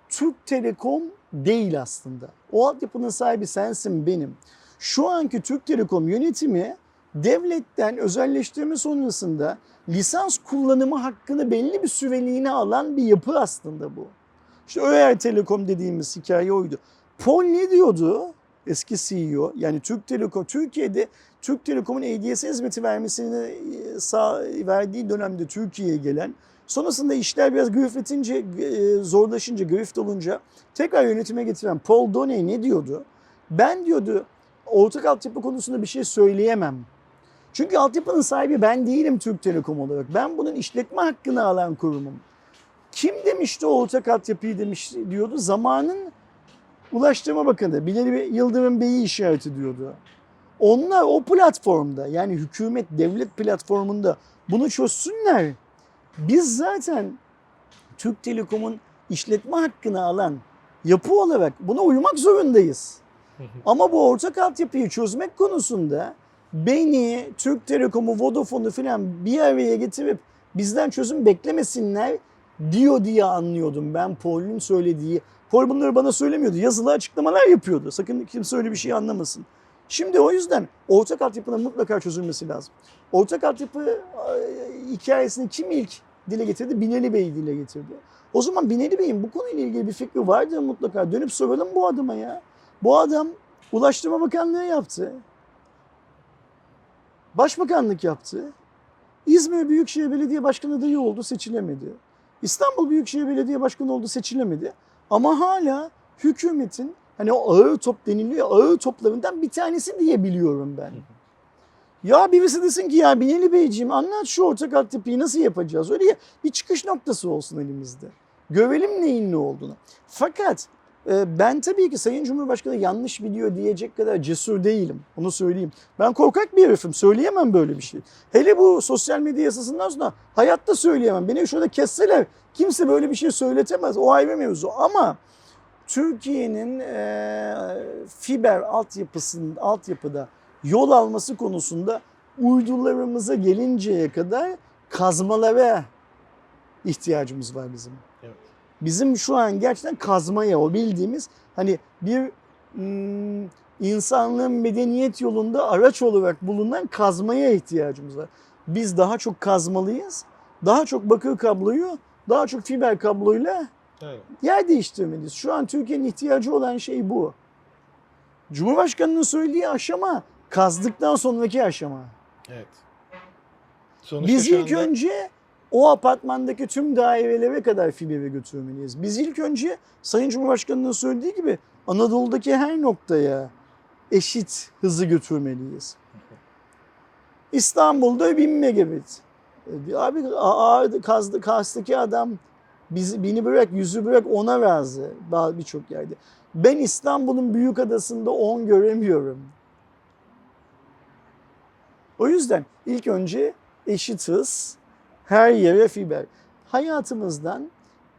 Türk Telekom değil aslında. O altyapının sahibi sensin benim. Şu anki Türk Telekom yönetimi devletten özelleştirme sonrasında lisans kullanımı hakkını belli bir süreliğine alan bir yapı aslında bu. İşte Öyer Telekom dediğimiz hikaye oydu. Pol ne diyordu? Eski CEO yani Türk Telekom Türkiye'de Türk Telekom'un ADS hizmeti vermesini e, sağ, verdiği dönemde Türkiye'ye gelen Sonrasında işler biraz grifletince, e, zorlaşınca, grift olunca tekrar yönetime getiren Paul Doney ne diyordu? Ben diyordu ortak altyapı konusunda bir şey söyleyemem. Çünkü altyapının sahibi ben değilim Türk Telekom olarak. Ben bunun işletme hakkını alan kurumum. Kim demişti o ortak altyapıyı demiş diyordu. Zamanın Ulaştırma Bakanı Bilal Yıldırım Bey'i işaret ediyordu. Onlar o platformda yani hükümet devlet platformunda bunu çözsünler. Biz zaten Türk Telekom'un işletme hakkını alan yapı olarak buna uymak zorundayız. Ama bu ortak altyapıyı çözmek konusunda beni, Türk Telekom'u, Vodafone'u falan bir araya getirip bizden çözüm beklemesinler diyor diye anlıyordum ben Paul'ün söylediği. Paul bunları bana söylemiyordu. Yazılı açıklamalar yapıyordu. Sakın kimse öyle bir şey anlamasın. Şimdi o yüzden ortak altyapının mutlaka çözülmesi lazım. Ortak altyapı e, hikayesini kim ilk dile getirdi? Binali Bey dile getirdi. O zaman Binali Bey'in bu konuyla ilgili bir fikri vardı mutlaka. Dönüp soralım bu adama ya. Bu adam Ulaştırma Bakanlığı yaptı. Başbakanlık yaptı. İzmir Büyükşehir Belediye Başkanı adayı oldu, seçilemedi. İstanbul Büyükşehir Belediye Başkanı oldu seçilemedi. Ama hala hükümetin hani o ağır top deniliyor ağır toplarından bir tanesi diyebiliyorum ben. Ya birisi desin ki ya Binali Beyciğim anlat şu ortak altyapıyı nasıl yapacağız? Öyle ya, bir çıkış noktası olsun elimizde. Görelim neyin ne olduğunu. Fakat e, ben tabii ki Sayın Cumhurbaşkanı yanlış biliyor diyecek kadar cesur değilim. Onu söyleyeyim. Ben korkak bir herifim. Söyleyemem böyle bir şey. Hele bu sosyal medya yasasından sonra hayatta söyleyemem. Beni şurada kesseler kimse böyle bir şey söyletemez. O ayrı mevzu. Ama Türkiye'nin e, fiber altyapısının altyapıda yol alması konusunda uydularımıza gelinceye kadar kazmalara ihtiyacımız var bizim. Evet. Bizim şu an gerçekten kazmaya o bildiğimiz hani bir insanlığın medeniyet yolunda araç olarak bulunan kazmaya ihtiyacımız var. Biz daha çok kazmalıyız. Daha çok bakır kabloyu, daha çok fiber kabloyla Evet. yer değiştirmeliyiz. Şu an Türkiye'nin ihtiyacı olan şey bu. Cumhurbaşkanının söylediği aşama kazdıktan sonraki aşama. Evet. Sonuçta Biz ilk anda- önce o apartmandaki tüm dairelere kadar fiberi götürmeliyiz. Biz ilk önce Sayın Cumhurbaşkanı'nın söylediği gibi Anadolu'daki her noktaya eşit hızı götürmeliyiz. İstanbul'da 1000 megabit. E, Abi ağır kazdı, Kars'taki adam bizi, bini bırak, yüzü bırak ona razı birçok yerde. Ben İstanbul'un büyük adasında 10 göremiyorum. O yüzden ilk önce eşit hız, her yere fiber. Hayatımızdan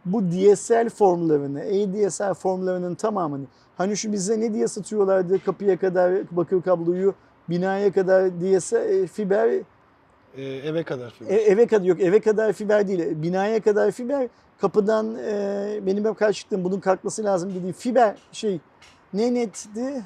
bu DSL formlarını, ADSL formlarının tamamını, hani şu bize ne diye satıyorlardı kapıya kadar bakır kabloyu, binaya kadar DSL e, fiber, Ee, eve kadar fiber. e, eve kadar yok eve kadar fiber değil, binaya kadar fiber, kapıdan e, benim hep karşı çıktığım bunun kalkması lazım dediği fiber şey ne netti?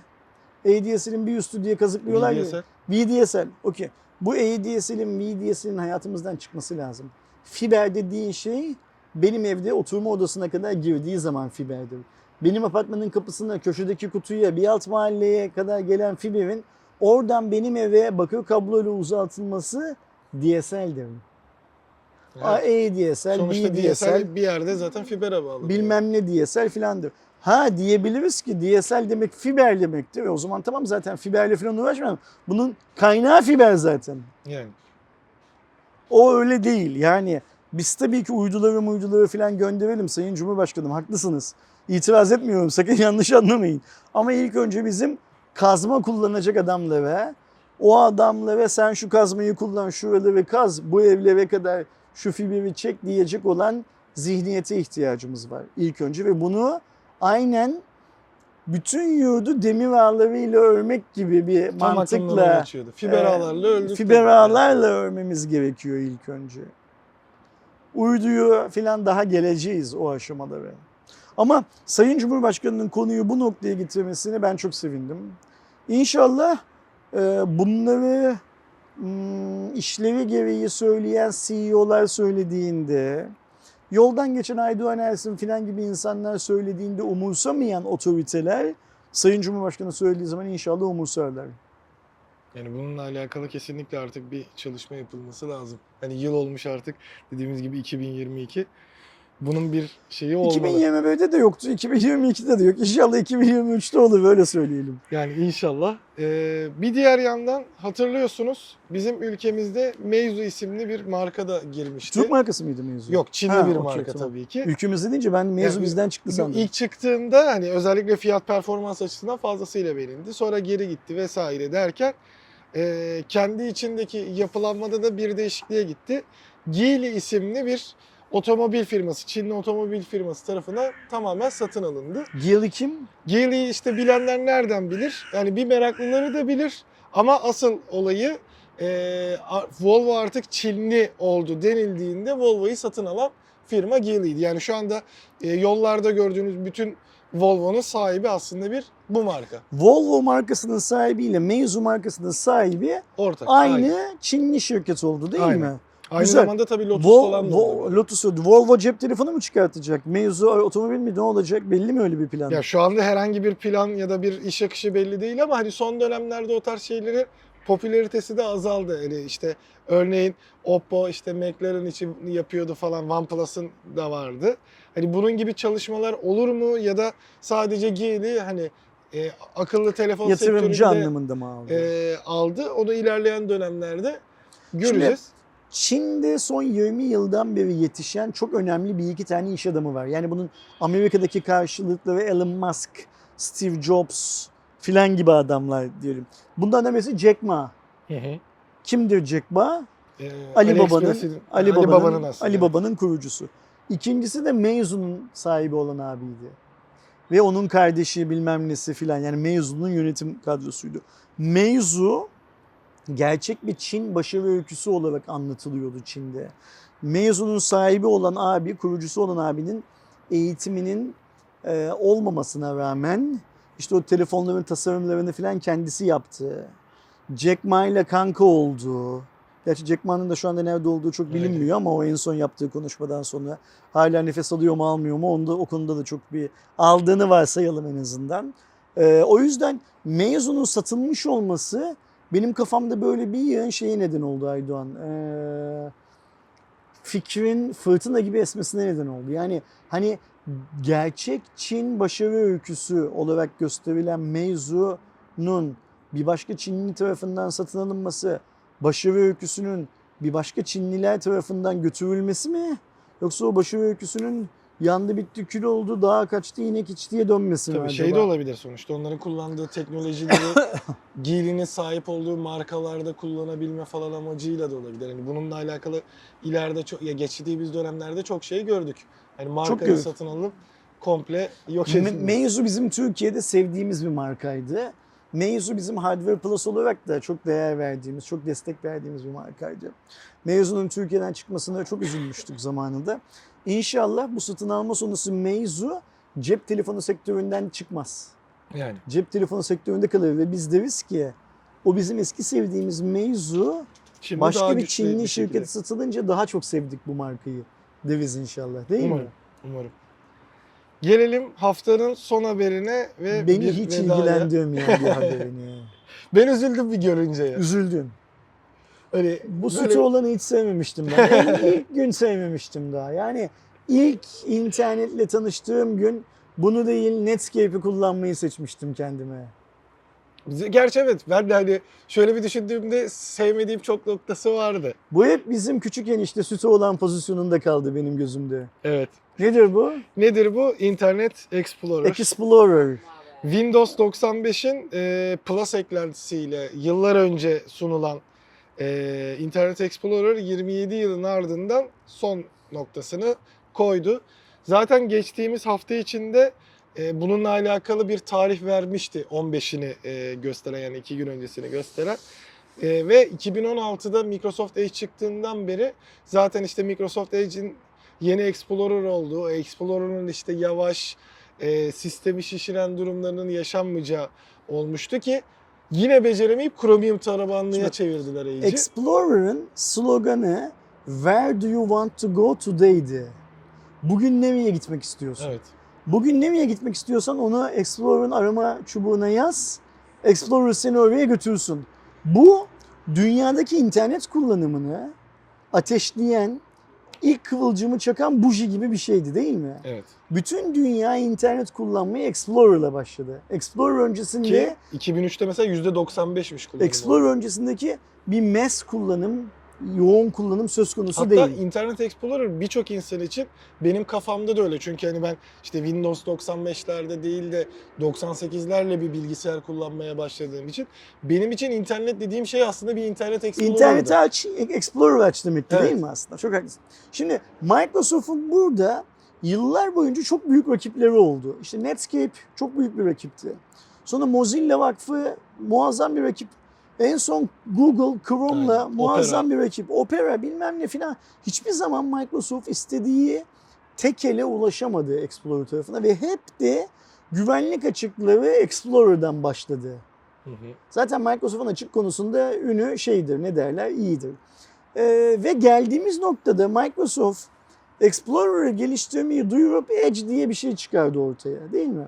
ADSL'in bir üstü diye kazıklıyorlar ya. VDSL. VDSL, okey. Bu ADSL'in, VDSL'in hayatımızdan çıkması lazım. Fiber dediğin şey benim evde oturma odasına kadar girdiği zaman fiberdir. Benim apartmanın kapısına, köşedeki kutuya, bir alt mahalleye kadar gelen fiberin oradan benim eve bakır kabloyla uzatılması DSL'dir. Evet. ADSL, Sonuçta VDSL, DSL bir yerde zaten fibere bağlı. bilmem ne DSL filandır. Ha diyebiliriz ki DSL demek fiber demektir. E o zaman tamam zaten fiberle falan uğraşmayalım. Bunun kaynağı fiber zaten. Yani. O öyle değil. Yani biz tabii ki uyduları uyduları falan gönderelim Sayın Cumhurbaşkanım haklısınız. İtiraz etmiyorum sakın yanlış anlamayın. Ama ilk önce bizim kazma kullanacak adamlara o adamlara sen şu kazmayı kullan şuraları kaz bu evlere kadar şu fiberi çek diyecek olan zihniyete ihtiyacımız var ilk önce ve bunu aynen bütün yurdu demir ağlarıyla örmek gibi bir Tam mantıkla. Fiber e, ağlarla öldük. Fiber ağlarla örmemiz gerekiyor ilk önce. Uyduyu falan daha geleceğiz o aşamalara. Ama Sayın Cumhurbaşkanı'nın konuyu bu noktaya getirmesine ben çok sevindim. İnşallah e, bunları hmm, işlevi gereği söyleyen CEO'lar söylediğinde, yoldan geçen Aydoğan Ersin falan gibi insanlar söylediğinde umursamayan otoriteler Sayın Cumhurbaşkanı söylediği zaman inşallah umursarlar. Yani bununla alakalı kesinlikle artık bir çalışma yapılması lazım. Hani yıl olmuş artık dediğimiz gibi 2022. Bunun bir şeyi olmalı. 2021'de de yoktu, 2022'de de yok. İnşallah 2023'te olur böyle söyleyelim. Yani inşallah. Ee, bir diğer yandan hatırlıyorsunuz bizim ülkemizde Meizu isimli bir marka da girmişti. Türk markası mıydı mevzu? Yok Çinli Ha, bir okey, marka tamam. tabii ki. Ülkemizde deyince ben mevzu Yani bizden çıktı sandım. İlk çıktığında hani özellikle fiyat performans açısından fazlasıyla beğenildi. Sonra geri gitti vesaire derken e, kendi içindeki yapılanmada da bir değişikliğe gitti. Geely isimli bir otomobil firması, Çinli otomobil firması tarafından tamamen satın alındı. Geely kim? Geely'yi işte bilenler nereden bilir? Yani bir meraklıları da bilir ama asıl olayı e, Volvo artık Çinli oldu denildiğinde Volvo'yu satın alan firma Geely'ydi. Yani şu anda e, yollarda gördüğünüz bütün Volvo'nun sahibi aslında bir bu marka. Volvo markasının sahibiyle Meizu markasının sahibi Ortak. aynı Çinli şirket oldu değil Aynen. mi? Aynı Güzel. zamanda tabii Lotus Vol- falan da Vol-. Lotus Volvo cep telefonu mu çıkartacak? Meizu otomobil mi ne olacak? Belli mi öyle bir plan? Ya şu anda herhangi bir plan ya da bir iş akışı belli değil ama hani son dönemlerde o tarz şeyleri popülaritesi de azaldı. Yani işte örneğin Oppo işte McLaren için yapıyordu falan OnePlus'ın da vardı. Hani bunun gibi çalışmalar olur mu ya da sadece Geely hani e, akıllı telefon Yatırımcı sektöründe anlamında mı aldı? e, aldı. Onu ilerleyen dönemlerde göreceğiz. Çin'de son 20 yıldan beri yetişen çok önemli bir iki tane iş adamı var. Yani bunun Amerika'daki karşılıkları Elon Musk, Steve Jobs filan gibi adamlar diyelim. Bundan da birisi Jack Ma. Kimdir Jack Ma? E, Ali Baba'nın AliExpress'in- Ali Baba'nın aslında. Ali Baba'nın kurucusu. İkincisi de Meizu'nun sahibi olan abiydi. Ve onun kardeşi bilmem nesi filan yani Meizu'nun yönetim kadrosuydu. Meizu gerçek bir Çin başarı öyküsü olarak anlatılıyordu Çin'de. Meizu'nun sahibi olan abi, kurucusu olan abinin eğitiminin e, olmamasına rağmen işte o telefonların tasarımlarını filan kendisi yaptı. Jack Ma ile kanka oldu. Gerçi Jack Ma'nın da şu anda nerede olduğu çok bilinmiyor ama o en son yaptığı konuşmadan sonra hala nefes alıyor mu almıyor mu onda o konuda da çok bir aldığını varsayalım en azından. Ee, o yüzden mezunun satılmış olması benim kafamda böyle bir yığın şeye neden oldu Aydoğan. Ee, fikrin fırtına gibi esmesine neden oldu. Yani hani gerçek Çin başarı öyküsü olarak gösterilen mevzunun bir başka Çinli tarafından satın alınması, başarı öyküsünün bir başka Çinliler tarafından götürülmesi mi? Yoksa o başarı öyküsünün yandı bitti kül oldu, dağa kaçtı inek içtiye dönmesi mi Tabii acaba? şey de olabilir sonuçta. Onların kullandığı teknolojileri Geely'nin sahip olduğu markalarda kullanabilme falan amacıyla da olabilir. Yani bununla alakalı ileride çok ya geçtiğimiz dönemlerde çok şey gördük. Yani markanın gördük. satın alınıp komple yok Me- edilmesi. Meizu bizim Türkiye'de sevdiğimiz bir markaydı. Meizu bizim Hardware Plus olarak da çok değer verdiğimiz, çok destek verdiğimiz bir markaydı. Meizu'nun Türkiye'den çıkmasına çok üzülmüştük zamanında. İnşallah bu satın alma sonrası Meizu cep telefonu sektöründen çıkmaz. Yani Cep telefonu sektöründe kalır ve biz deriz ki o bizim eski sevdiğimiz Meizu şimdi başka bir Çinli şekilde. şirkete satılınca daha çok sevdik bu markayı deriz inşallah değil mi? Umarım. Umarım. Gelelim haftanın son haberine ve Beni bir hiç vedaya. ilgilendirmeyen bir haberini. Ben üzüldüm bir görünce ya. Üzüldüm. Hani Bu böyle- sütü olanı hiç sevmemiştim ben. En ilk gün sevmemiştim daha. Yani ilk internetle tanıştığım gün bunu değil Netscape'i kullanmayı seçmiştim kendime. Gerçi evet ben de hani şöyle bir düşündüğümde sevmediğim çok noktası vardı. Bu hep bizim küçük enişte sütü olan pozisyonunda kaldı benim gözümde. Evet. Nedir bu? Nedir bu? Internet Explorer. Explorer. Windows 95'in e, Plus eklentisiyle yıllar önce sunulan e, Internet Explorer 27 yılın ardından son noktasını koydu. Zaten geçtiğimiz hafta içinde e, bununla alakalı bir tarih vermişti 15'ini e, gösteren yani 2 gün öncesini gösteren. E, ve 2016'da Microsoft Edge çıktığından beri zaten işte Microsoft Edge'in yeni Explorer olduğu, Explorer'ın işte yavaş, e, sistemi şişiren durumlarının yaşanmayacağı olmuştu ki yine beceremeyip Chromium tarabanlıya Şimdi çevirdiler Edge'i. Explorer'ın sloganı Where do you want to go today'di. Bugün nereye gitmek istiyorsun? Evet. Bugün nereye gitmek istiyorsan onu Explorer'ın arama çubuğuna yaz. Explorer seni oraya götürsün. Bu dünyadaki internet kullanımını ateşleyen, ilk kıvılcımı çakan buji gibi bir şeydi değil mi? Evet. Bütün dünya internet kullanmaya Explorer'la başladı. Explorer öncesinde Ki 2003'te mesela %95'miş kullanım. Explorer öncesindeki bir mass kullanım, yoğun kullanım söz konusu Hatta değil. Internet Explorer birçok insan için benim kafamda da öyle. Çünkü hani ben işte Windows 95'lerde değil de 98'lerle bir bilgisayar kullanmaya başladığım için benim için internet dediğim şey aslında bir Internet Explorer'dı. İnterneti aç, Explorer aç demekti Evet. değil mi aslında? Çok haklısın. Şimdi Microsoft'un burada yıllar boyunca çok büyük rakipleri oldu. İşte Netscape çok büyük bir rakipti. Sonra Mozilla Vakfı muazzam bir rakip. En son Google Chrome'la Aynen. muazzam bir rakip. Opera bilmem ne filan. Hiçbir zaman Microsoft istediği tekele ulaşamadı Explorer tarafına ve hep de güvenlik açıklığı Explorer'dan başladı. Hı hı. Zaten Microsoft'un açık konusunda ünü şeydir, ne derler, iyidir. Ee, ve geldiğimiz noktada Microsoft Explorer'ı geliştirmeyi duyurup Edge diye bir şey çıkardı ortaya değil mi?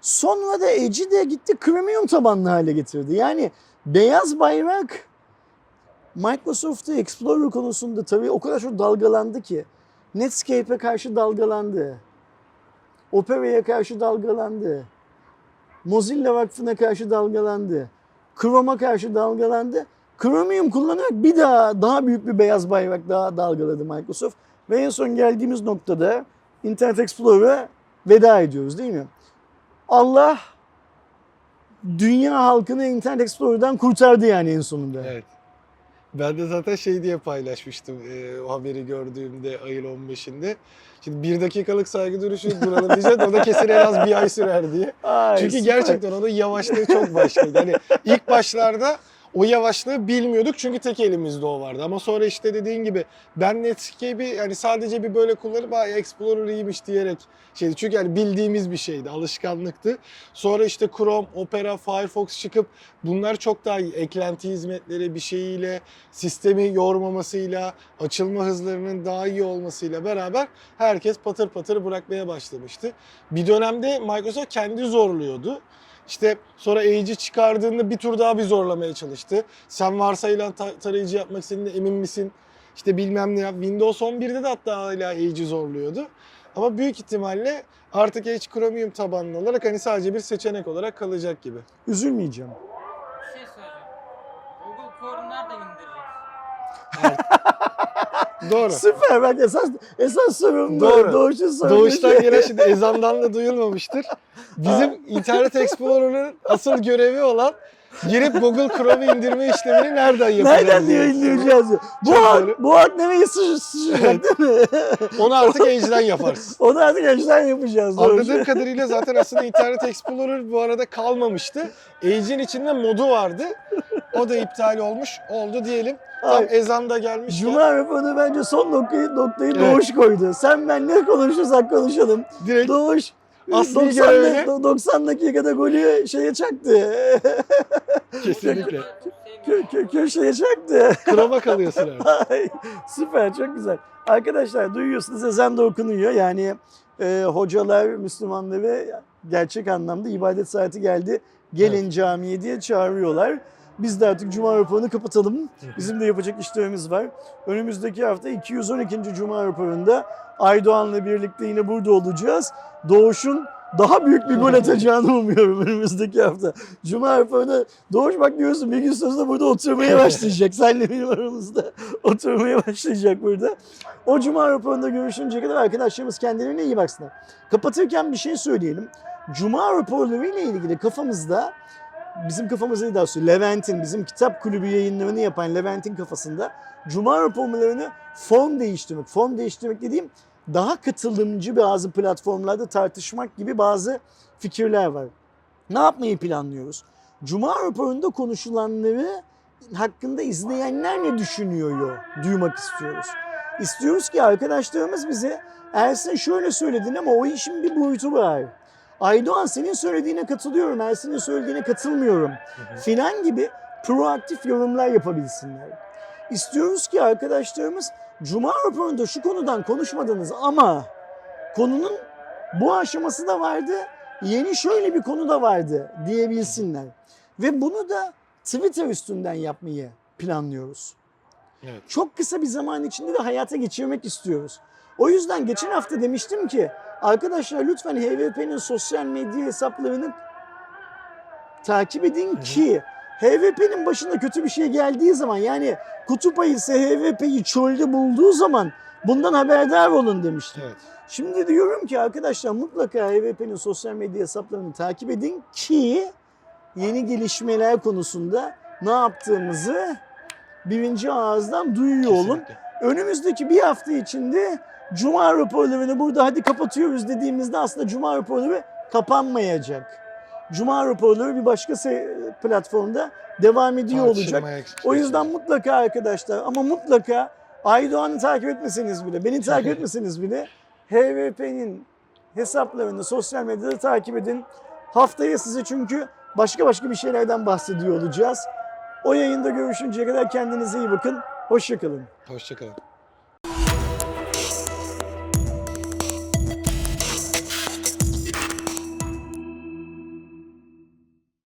Sonra da Edge'i de gitti Chromium tabanlı hale getirdi. Yani Beyaz bayrak Microsoft'ta Explorer konusunda tabii o kadar çok dalgalandı ki. Netscape'e karşı dalgalandı. Opera'ya karşı dalgalandı. Mozilla Vakfı'na karşı dalgalandı. Chrome'a karşı dalgalandı. Chromium kullanarak bir daha daha büyük bir beyaz bayrak daha dalgaladı Microsoft. Ve en son geldiğimiz noktada Internet Explorer'a veda ediyoruz değil mi? Allah dünya halkını Internet Explorer'dan kurtardı yani en sonunda. Evet. Ben de zaten şey diye paylaşmıştım e, o haberi gördüğümde ayın 15'inde. Şimdi bir dakikalık saygı duruşu duralım diyeceğiz. O da kesin en az bir ay sürer diye. Ay, Çünkü süper. gerçekten onun yavaşlığı çok başkaydı. Hani ilk başlarda o yavaşlığı bilmiyorduk çünkü tek elimizde o vardı. Ama sonra işte dediğin gibi ben Netscape'i yani sadece bir böyle kullanıp Aa, Explorer iyiymiş diyerek şeydi. Çünkü yani bildiğimiz bir şeydi, alışkanlıktı. Sonra işte Chrome, Opera, Firefox çıkıp bunlar çok daha iyi. Eklenti hizmetleri bir şeyiyle, sistemi yormamasıyla, açılma hızlarının daha iyi olmasıyla beraber herkes patır patır bırakmaya başlamıştı. Bir dönemde Microsoft kendi zorluyordu. İşte sonra Edge'i çıkardığında bir tur daha bir zorlamaya çalıştı. Sen varsayılan ta- tarayıcı yapmak istediğinde emin misin? İşte bilmem ne yap. Windows 11'de de hatta hala Edge'i zorluyordu. Ama büyük ihtimalle artık Edge Chromium tabanlı olarak hani sadece bir seçenek olarak kalacak gibi. Üzülmeyeceğim. Bir şey söyleyeceğim. Google Chrome'u nereden indireceğiz? Doğru. Süper bak esas esas sorun bu. Doğru. Doğuş'un sorunu. Doğuştan gelen şimdi ezandan da duyulmamıştır. Bizim Internet Explorer'ın asıl görevi olan girip Google Chrome'u indirme işlemini nereden yapacağız? Nereden diyor indireceğiz? diyor. Bu Çok hak, bu hak nemeyi sıç- sıçrayacak değil mi? Onu artık Edge'den yaparsın. Onu artık önceden yapacağız. Doğru. Anladığım kadarıyla zaten aslında Internet Explorer bu arada kalmamıştı. Edge'in içinde modu vardı. O da iptal olmuş oldu diyelim. Tam Ay, ezan da gelmiş. Cuma raporu bence son noktayı, noktayı Evet. Doğuş koydu. Sen ben ne konuşursak konuşalım. Direkt Doğuş Asli 90, görevini- dak- 90 dakikada golü şeye çaktı. kesinlikle. Kö, kö, köşeye çaktı. Kroma kalıyorsun artık. Ay, Süper çok güzel. Arkadaşlar duyuyorsunuz ezan da okunuyor. Yani e, hocalar Müslümanları gerçek anlamda ibadet saati geldi. Gelin camiye diye çağırıyorlar. Biz de artık Cuma raporunu kapatalım. Bizim de yapacak işlerimiz var. Önümüzdeki hafta 212. Cuma raporunda Aydoğan'la birlikte yine burada olacağız. Doğuş'un daha büyük bir gol atacağını umuyorum önümüzdeki hafta. Cuma raporuna Doğuş bak diyorsun bir gün sözde burada oturmaya başlayacak. Senle benim aramızda oturmaya başlayacak burada. O Cuma raporunda görüşünceye kadar arkadaşlarımız kendilerine iyi baksınlar. Kapatırken bir şey söyleyelim. Cuma raporları ile ilgili kafamızda bizim kafamızda daha doğrusu Levent'in bizim kitap kulübü yayınlarını yapan Levent'in kafasında Cuma raporlarını form değiştirmek. Form değiştirmek dediğim daha katılımcı bazı platformlarda tartışmak gibi bazı fikirler var. Ne yapmayı planlıyoruz? Cuma raporunda konuşulanları hakkında izleyenler ne düşünüyor duymak istiyoruz. İstiyoruz ki arkadaşlarımız bize Ersin şöyle söyledin ama o işin bir boyutu var. Aydoğan senin söylediğine katılıyorum, Ersin'in söylediğine katılmıyorum filan gibi proaktif yorumlar yapabilsinler. İstiyoruz ki arkadaşlarımız Cuma raporunda şu konudan konuşmadınız ama konunun bu aşaması da vardı, yeni şöyle bir konu da vardı diyebilsinler. Ve bunu da Twitter üstünden yapmayı planlıyoruz. Evet. Çok kısa bir zaman içinde de hayata geçirmek istiyoruz. O yüzden geçen hafta demiştim ki arkadaşlar lütfen HVP'nin sosyal medya hesaplarını takip edin ki HVP'nin başına kötü bir şey geldiği zaman yani kutup ayısı HVP'yi çölde bulduğu zaman bundan haberdar olun demiştim. Evet. Şimdi diyorum ki arkadaşlar mutlaka HVP'nin sosyal medya hesaplarını takip edin ki yeni gelişmeler konusunda ne yaptığımızı birinci ağızdan duyuyor olun. Kesinlikle. Önümüzdeki bir hafta içinde Cuma raporlarını burada hadi kapatıyoruz dediğimizde aslında Cuma raporları kapanmayacak. Cuma raporları bir başka platformda devam ediyor olacak. O yüzden mutlaka arkadaşlar ama mutlaka Aydoğan'ı takip etmeseniz bile, beni takip etmeseniz bile HVP'nin hesaplarını sosyal medyada takip edin. Haftaya size çünkü başka başka bir şeylerden bahsediyor olacağız. O yayında görüşünceye kadar kendinize iyi bakın. Hoşçakalın. Hoşçakalın.